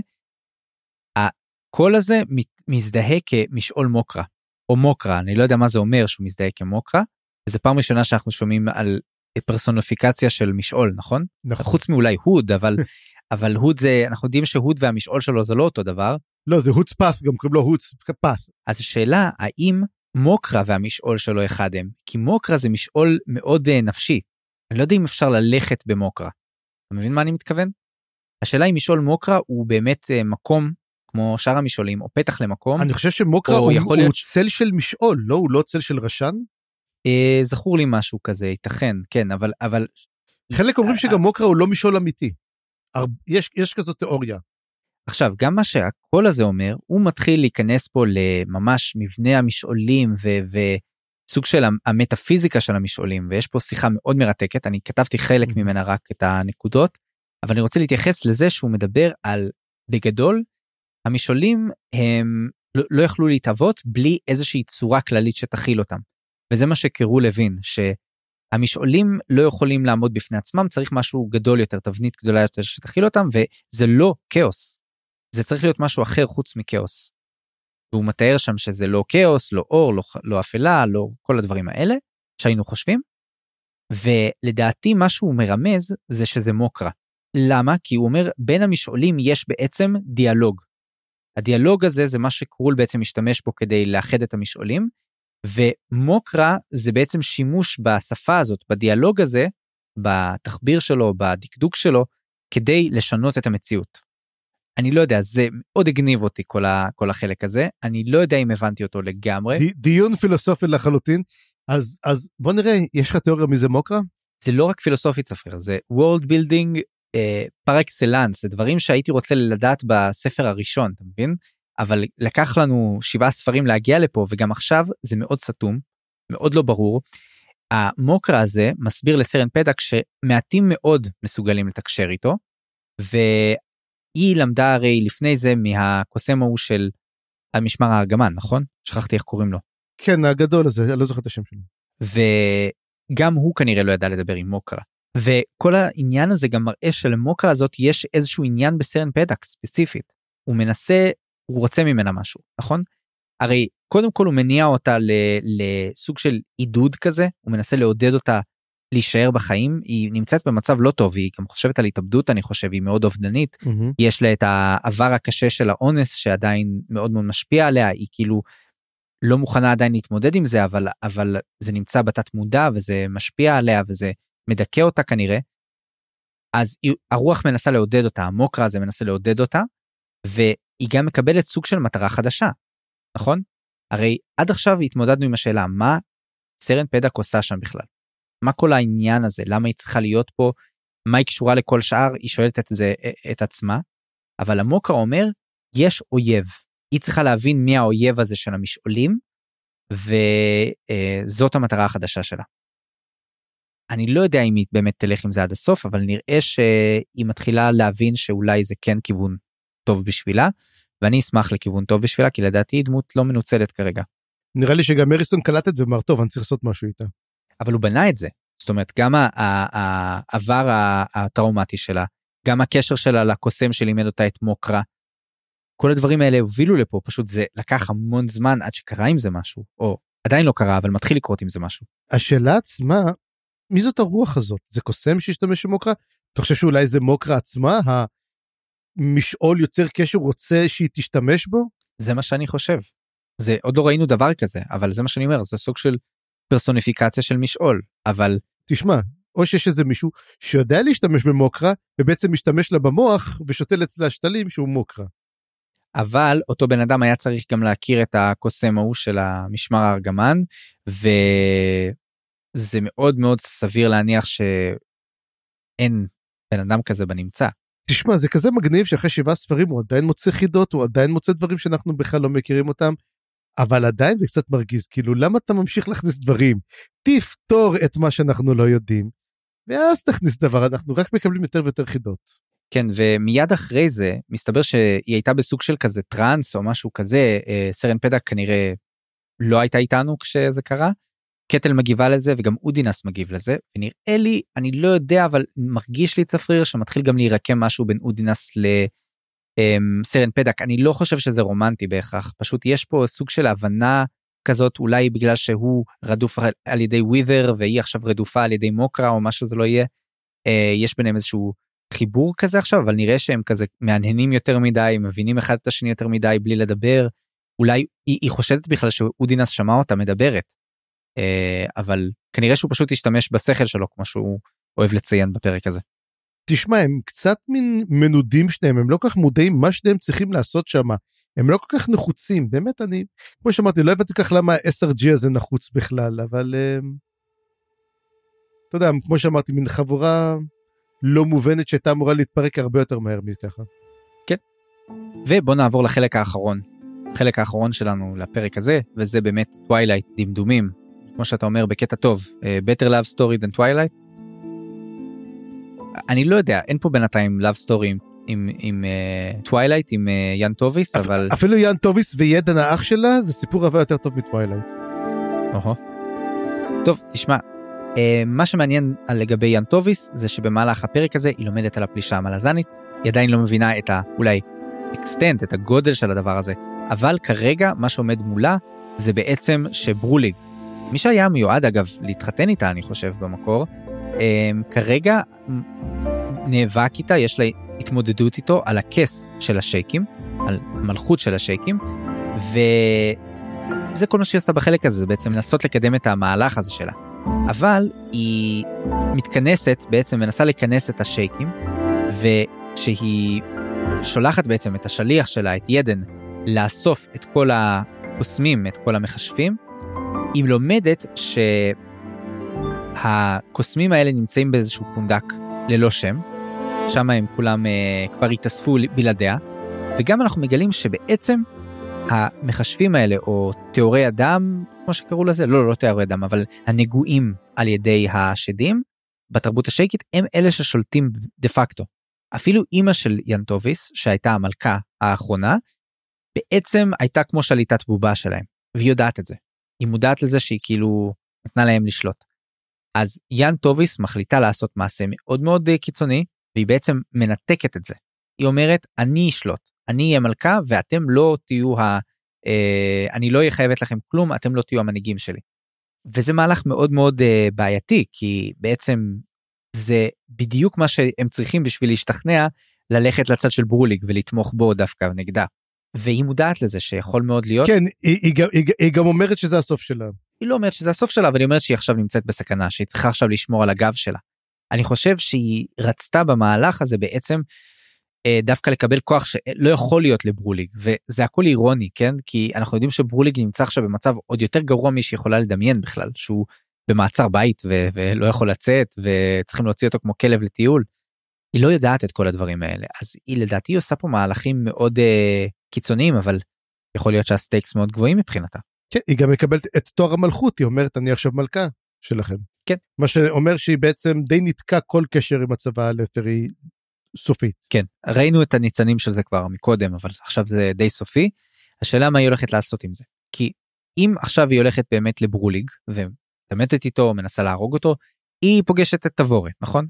הקול הזה מזדהה כמשעול מוקרה או מוקרה אני לא יודע מה זה אומר שהוא מזדהה כמוקרה. זו פעם ראשונה שאנחנו שומעים על פרסונופיקציה של משעול נכון? נכון. חוץ מאולי הוד אבל אבל הוד זה אנחנו יודעים שהוד והמשעול שלו זה לא אותו דבר לא, זה הוץ פס, גם קוראים לו הוץ פס. אז השאלה האם מוקרה והמשעול שלו אחד הם כי מוקרה זה משעול מאוד uh, נפשי. אני לא יודע אם אפשר ללכת במוקרה. אתה מבין מה אני מתכוון? השאלה אם משעול מוקרה הוא באמת uh, מקום כמו שאר המשעולים או פתח למקום אני חושב שמוקרה הוא, יכול הוא להיות צל של משעול, לא? הוא לא צל של רשן? uh, זכור לי משהו כזה ייתכן כן אבל אבל חלק אומרים שגם מוקרה הוא לא משעול אמיתי. יש, יש כזאת תיאוריה. עכשיו גם מה שהקול הזה אומר הוא מתחיל להיכנס פה לממש מבנה המשעולים ו... וסוג של המטאפיזיקה של המשעולים ויש פה שיחה מאוד מרתקת אני כתבתי חלק. ממנה רק את הנקודות אבל אני רוצה להתייחס לזה שהוא מדבר על בגדול המשעולים הם לא, לא יכלו להתהוות בלי איזושהי צורה כללית שתכיל אותם וזה מה שקרול הבין שהמשעולים לא יכולים לעמוד בפני עצמם צריך משהו גדול יותר תבנית גדולה יותר שתכיל אותם וזה לא כאוס. זה צריך להיות משהו אחר חוץ מכאוס. והוא מתאר שם שזה לא כאוס לא אור לא, לא אפלה לא כל הדברים האלה שהיינו חושבים. ולדעתי מה שהוא מרמז זה שזה מוקרה. למה? כי הוא אומר בין המשעולים יש בעצם דיאלוג. הדיאלוג הזה זה מה שקרול בעצם משתמש בו כדי לאחד את המשעולים ומוקרה זה בעצם שימוש בשפה הזאת בדיאלוג הזה בתחביר שלו בדקדוק שלו כדי לשנות את המציאות. אני לא יודע זה מאוד הגניב אותי כל, ה, כל החלק הזה אני לא יודע אם הבנתי אותו לגמרי ד- דיון פילוסופי לחלוטין. אז אז בוא נראה יש לך תיאוריה מי זה מוקרה? זה לא רק פילוסופית ספר זה world building אה, פר אקסלנס זה דברים שהייתי רוצה לדעת בספר הראשון אתה מבין אבל לקח לנו שבעה ספרים להגיע לפה וגם עכשיו זה מאוד סתום מאוד לא ברור. המוקרה הזה מסביר לסרן פדק שמעטים מאוד מסוגלים לתקשר איתו והיא למדה הרי לפני זה מהקוסם ההוא של המשמר הארגמן נכון שכחתי איך קוראים לו כן הגדול הזה אני לא זוכר את השם שלו. וגם הוא כנראה לא ידע לדבר עם מוקרה. וכל העניין הזה גם מראה שלמוקרה הזאת יש איזשהו עניין בסרן פדק ספציפית. הוא מנסה, הוא רוצה ממנה משהו, נכון? הרי קודם כל הוא מניע אותה ל- לסוג של עידוד כזה, הוא מנסה לעודד אותה להישאר בחיים, היא נמצאת במצב לא טוב, היא גם חושבת על התאבדות אני חושב, היא מאוד אובדנית, יש לה את העבר הקשה של האונס שעדיין מאוד מאוד משפיע עליה היא כאילו לא מוכנה עדיין להתמודד עם זה אבל אבל זה נמצא בתת מודע וזה משפיע עליה וזה מדכא אותה כנראה. אז היא- הרוח מנסה לעודד אותה המוקרה הזה מנסה לעודד אותה והיא גם מקבלת סוג של מטרה חדשה נכון? הרי עד עכשיו התמודדנו עם השאלה מה סרן פדק עושה שם בכלל. מה כל העניין הזה? למה היא צריכה להיות פה? מה היא קשורה לכל שאר? היא שואלת את זה את עצמה. אבל המוקרה אומר יש אויב. היא צריכה להבין מי האויב הזה של המשעולים וזאת המטרה החדשה שלה. אני לא יודע אם היא באמת תלך עם זה עד הסוף אבל נראה שהיא מתחילה להבין שאולי זה כן כיוון טוב בשבילה ואני אשמח לכיוון טוב בשבילה כי לדעתי היא דמות לא מנוצלת כרגע. נראה לי שגם מריסון קלט את זה ואמר טוב אני צריך לעשות משהו איתה. אבל הוא בנה את זה זאת אומרת גם העבר הטראומטי שלה גם הקשר שלה לקוסם שלימד אותה את מוקרה. כל הדברים האלה הובילו לפה פשוט זה לקח המון זמן עד שקרה עם זה משהו או עדיין לא קרה אבל מתחיל לקרות עם זה משהו. השאלה עצמה מי זאת הרוח הזאת זה קוסם שהשתמש במוקרה? אתה חושב שאולי זה מוקרה עצמה המשעול יוצר קשר רוצה שהיא תשתמש בו? זה מה שאני חושב. זה עוד לא ראינו דבר כזה אבל זה מה שאני אומר זה סוג של פרסוניפיקציה של משעול אבל תשמע או שיש איזה מישהו שיודע להשתמש במוקרה ובעצם משתמש לה במוח ושותל אצלה שתלים שהוא מוקרה. אבל אותו בן אדם היה צריך גם להכיר את הקוסם ההוא של המשמר הארגמן וזה מאוד מאוד סביר להניח שאין בן אדם כזה בנמצא. תשמע זה כזה מגניב שאחרי שבעה ספרים הוא עדיין מוצא חידות הוא עדיין מוצא דברים שאנחנו בכלל לא מכירים אותם. אבל עדיין זה קצת מרגיז כאילו למה אתה ממשיך להכניס דברים תפתור את מה שאנחנו לא יודעים ואז תכניס דבר אנחנו רק מקבלים יותר ויותר חידות. כן ומיד אחרי זה מסתבר שהיא הייתה בסוג של כזה טראנס או משהו כזה אה, סרן פדק כנראה לא הייתה איתנו כשזה קרה. קטל מגיבה לזה וגם אודינס מגיב לזה ונראה לי אני לא יודע אבל מרגיש לי צפריר שמתחיל גם להירקם משהו בין אודינס לסרן פדק אני לא חושב שזה רומנטי בהכרח פשוט יש פה סוג של הבנה כזאת אולי בגלל שהוא רדוף על ידי ווית'ר והיא עכשיו רדופה על ידי מוקרה או מה שזה לא יהיה. אה, יש ביניהם איזשהו חיבור כזה עכשיו אבל נראה שהם כזה מהנהנים יותר מדי מבינים אחד את השני יותר מדי בלי לדבר אולי היא, היא חושדת בכלל שאודינס שמע אותה מדברת. אה, אבל כנראה שהוא פשוט השתמש בשכל שלו כמו שהוא אוהב לציין בפרק הזה. תשמע הם קצת מין מנודים שניהם הם לא כל כך מודעים מה שניהם צריכים לעשות שם הם לא כל כך נחוצים באמת אני כמו שאמרתי לא הבנתי כך למה ה-SRG הזה נחוץ בכלל אבל um, אתה יודע כמו שאמרתי מין חבורה לא מובנת שהייתה אמורה להתפרק הרבה יותר מהר מככה. ובוא נעבור לחלק האחרון. החלק האחרון שלנו לפרק הזה, וזה באמת Twilight דמדומים. כמו שאתה אומר בקטע טוב, אה, Better Love Story than Twilight. אני לא יודע, אין פה בינתיים Love Story עם, עם, עם uh, עם uh, יאן טוביס, אבל... אפילו יאן טוביס וידן האח שלה זה סיפור הרבה יותר טוב מ Twilight. טוב, תשמע, uh, מה שמעניין על לגבי יאן טוביס זה שבמהלך הפרק הזה היא לומדת על הפלישה המלזנית, היא עדיין לא מבינה את ה... אולי extent, את הגודל של הדבר הזה, אבל כרגע מה שעומד מולה זה בעצם שברוליג, מי שהיה מיועד אגב להתחתן איתה אני חושב במקור, כרגע נאבק איתה, יש לה התמודדות איתו על הכס של השייקים, על המלכות של השייקים, וזה כל מה שהיא עושה בחלק הזה, זה בעצם לנסות לקדם את המהלך הזה שלה. אבל היא מתכנסת, בעצם מנסה לכנס את השייקים, ושהיא שולחת בעצם את השליח שלה, את ידן, לאסוף את כל הקוסמים, את כל המכשפים, היא לומדת שהקוסמים האלה נמצאים באיזשהו פונדק ללא שם, שם הם כולם uh, כבר התאספו בלעדיה, וגם אנחנו מגלים שבעצם המחשבים האלה, או תיאורי אדם, כמו שקראו לזה, לא, לא תיאורי אדם, אבל הנגועים על ידי השדים, בתרבות השייקית, הם אלה ששולטים דה פקטו. אפילו אימא של ינטוביס, שהייתה המלכה האחרונה, בעצם הייתה כמו שליטת בובה שלהם, והיא יודעת את זה. היא מודעת לזה שהיא כאילו נתנה להם לשלוט. אז יאן טוביס מחליטה לעשות מעשה מאוד מאוד אה, קיצוני, והיא בעצם מנתקת את זה. היא אומרת, אני אשלוט, אני אהיה מלכה ואתם לא תהיו ה... אה, אני לא אהיה חייבת לכם כלום, אתם לא תהיו המנהיגים שלי. וזה מהלך מאוד מאוד אה, בעייתי, כי בעצם זה בדיוק מה שהם צריכים בשביל להשתכנע ללכת לצד של ברוליג ולתמוך בו דווקא נגדה. והיא מודעת לזה שיכול מאוד להיות. כן, היא, היא, היא, היא גם אומרת שזה הסוף שלה. היא לא אומרת שזה הסוף שלה, אבל היא אומרת שהיא עכשיו נמצאת בסכנה, שהיא צריכה עכשיו לשמור על הגב שלה. אני חושב שהיא רצתה במהלך הזה בעצם אה, דווקא לקבל כוח שלא יכול להיות לברוליג, וזה הכל אירוני, כן? כי אנחנו יודעים שברוליג נמצא עכשיו במצב עוד יותר גרוע משהיא לדמיין בכלל, שהוא במעצר בית ו- ולא יכול לצאת, וצריכים להוציא אותו כמו כלב לטיול. היא לא יודעת את כל הדברים האלה, אז היא לדעתי עושה פה מהלכים מאוד אה, קיצוניים, אבל יכול להיות שהסטייקס מאוד גבוהים מבחינתה. כן, היא גם מקבלת את תואר המלכות, היא אומרת אני עכשיו מלכה שלכם. כן. מה שאומר שהיא בעצם די ניתקה כל קשר עם הצבא הלת'רי סופית. כן, ראינו את הניצנים של זה כבר מקודם, אבל עכשיו זה די סופי. השאלה מה היא הולכת לעשות עם זה. כי אם עכשיו היא הולכת באמת לברוליג ומתעמתת איתו, מנסה להרוג אותו, היא פוגשת את תבורת, נכון?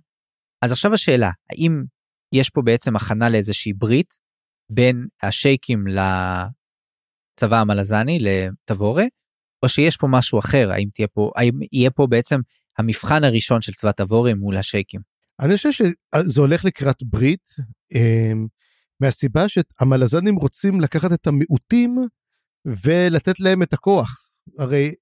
אז עכשיו השאלה, האם יש פה בעצם הכנה לאיזושהי ברית בין השייקים לצבא המלזני, לתבורה, או שיש פה משהו אחר, האם תהיה פה, האם יהיה פה בעצם המבחן הראשון של צבא תבורה מול השייקים? אני חושב שזה הולך לקראת ברית, אמ, מהסיבה שהמלזנים רוצים לקחת את המיעוטים ולתת להם את הכוח. הרי,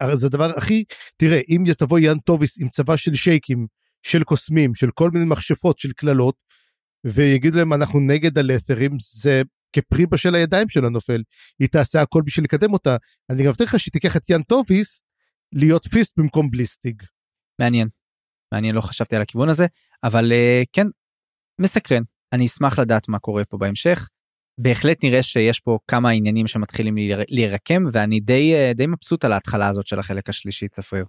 הרי זה הדבר הכי, תראה, אם תבוא יאן טוביס עם צבא של שייקים, של קוסמים, של כל מיני מכשפות, של קללות, ויגידו להם אנחנו נגד הלת'רים, זה כפרי בשל הידיים שלה נופל. היא תעשה הכל בשביל לקדם אותה. אני גם מבטיח לך שהיא תיקח את יאן טוביס להיות פיסט במקום בליסטיג. מעניין. מעניין, לא חשבתי על הכיוון הזה, אבל uh, כן, מסקרן. אני אשמח לדעת מה קורה פה בהמשך. בהחלט נראה שיש פה כמה עניינים שמתחילים להירקם ואני די uh, די מבסוט על ההתחלה הזאת של החלק השלישי צפריר.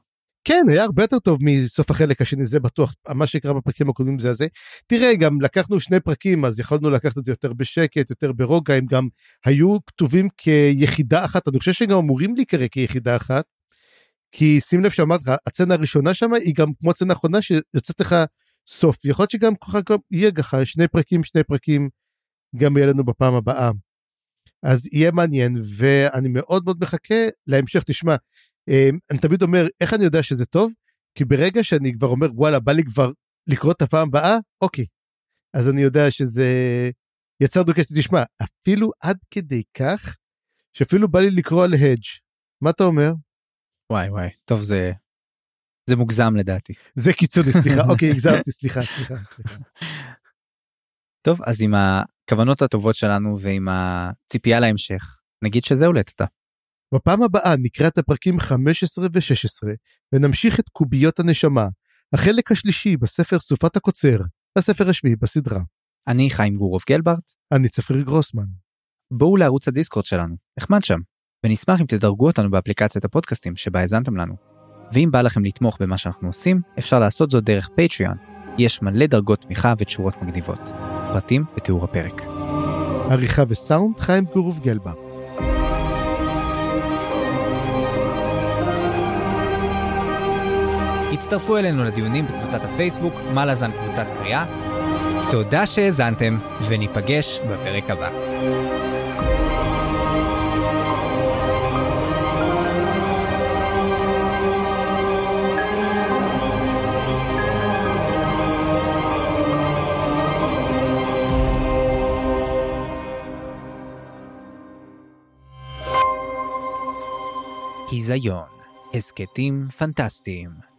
כן, היה הרבה יותר טוב מסוף החלק השני, זה בטוח, מה שקרה בפרקים הקודמים זה הזה. תראה, גם לקחנו שני פרקים, אז יכולנו לקחת את זה יותר בשקט, יותר ברוגע, הם גם היו כתובים כיחידה אחת, אני חושב שהם גם אמורים להיקרא כיחידה אחת, כי שים לב שאמרת לך, הצצנה הראשונה שם היא גם כמו הצצנה האחרונה שיוצאת לך סוף, יכול להיות שגם ככה יהיה ככה, שני פרקים, שני פרקים, גם יהיה לנו בפעם הבאה. אז יהיה מעניין, ואני מאוד מאוד מחכה להמשך, תשמע, אני תמיד אומר, איך אני יודע שזה טוב? כי ברגע שאני כבר אומר, וואלה, בא לי כבר לקרוא את הפעם הבאה, אוקיי. אז אני יודע שזה יצר דוקשת, תשמע, אפילו עד כדי כך, שאפילו בא לי לקרוא על הדג'. מה אתה אומר? וואי וואי, טוב זה... זה מוגזם לדעתי. זה קיצוני, סליחה, אוקיי, הגזמתי, סליחה, סליחה. טוב, אז עם הכוונות הטובות שלנו ועם הציפייה להמשך, נגיד שזהו לטאטה. בפעם הבאה נקרא את הפרקים 15 ו-16 ונמשיך את קוביות הנשמה, החלק השלישי בספר סופת הקוצר, הספר השביעי בסדרה. אני חיים גורוב גלברט, אני צפיר גרוסמן. בואו לערוץ הדיסקורד שלנו, נחמד שם, ונשמח אם תדרגו אותנו באפליקציית הפודקאסטים שבה האזנתם לנו. ואם בא לכם לתמוך במה שאנחנו עושים, אפשר לעשות זאת דרך פטריון. יש מלא דרגות תמיכה ותשורות מגניבות. פרטים בתיאור הפרק. עריכה וסאונד חיים גורוב גלברט. הצטרפו אלינו לדיונים בקבוצת הפייסבוק, מה לזן קבוצת קריאה. תודה שהאזנתם, וניפגש בפרק הבא. היזיון, הסכתים פנטסטיים.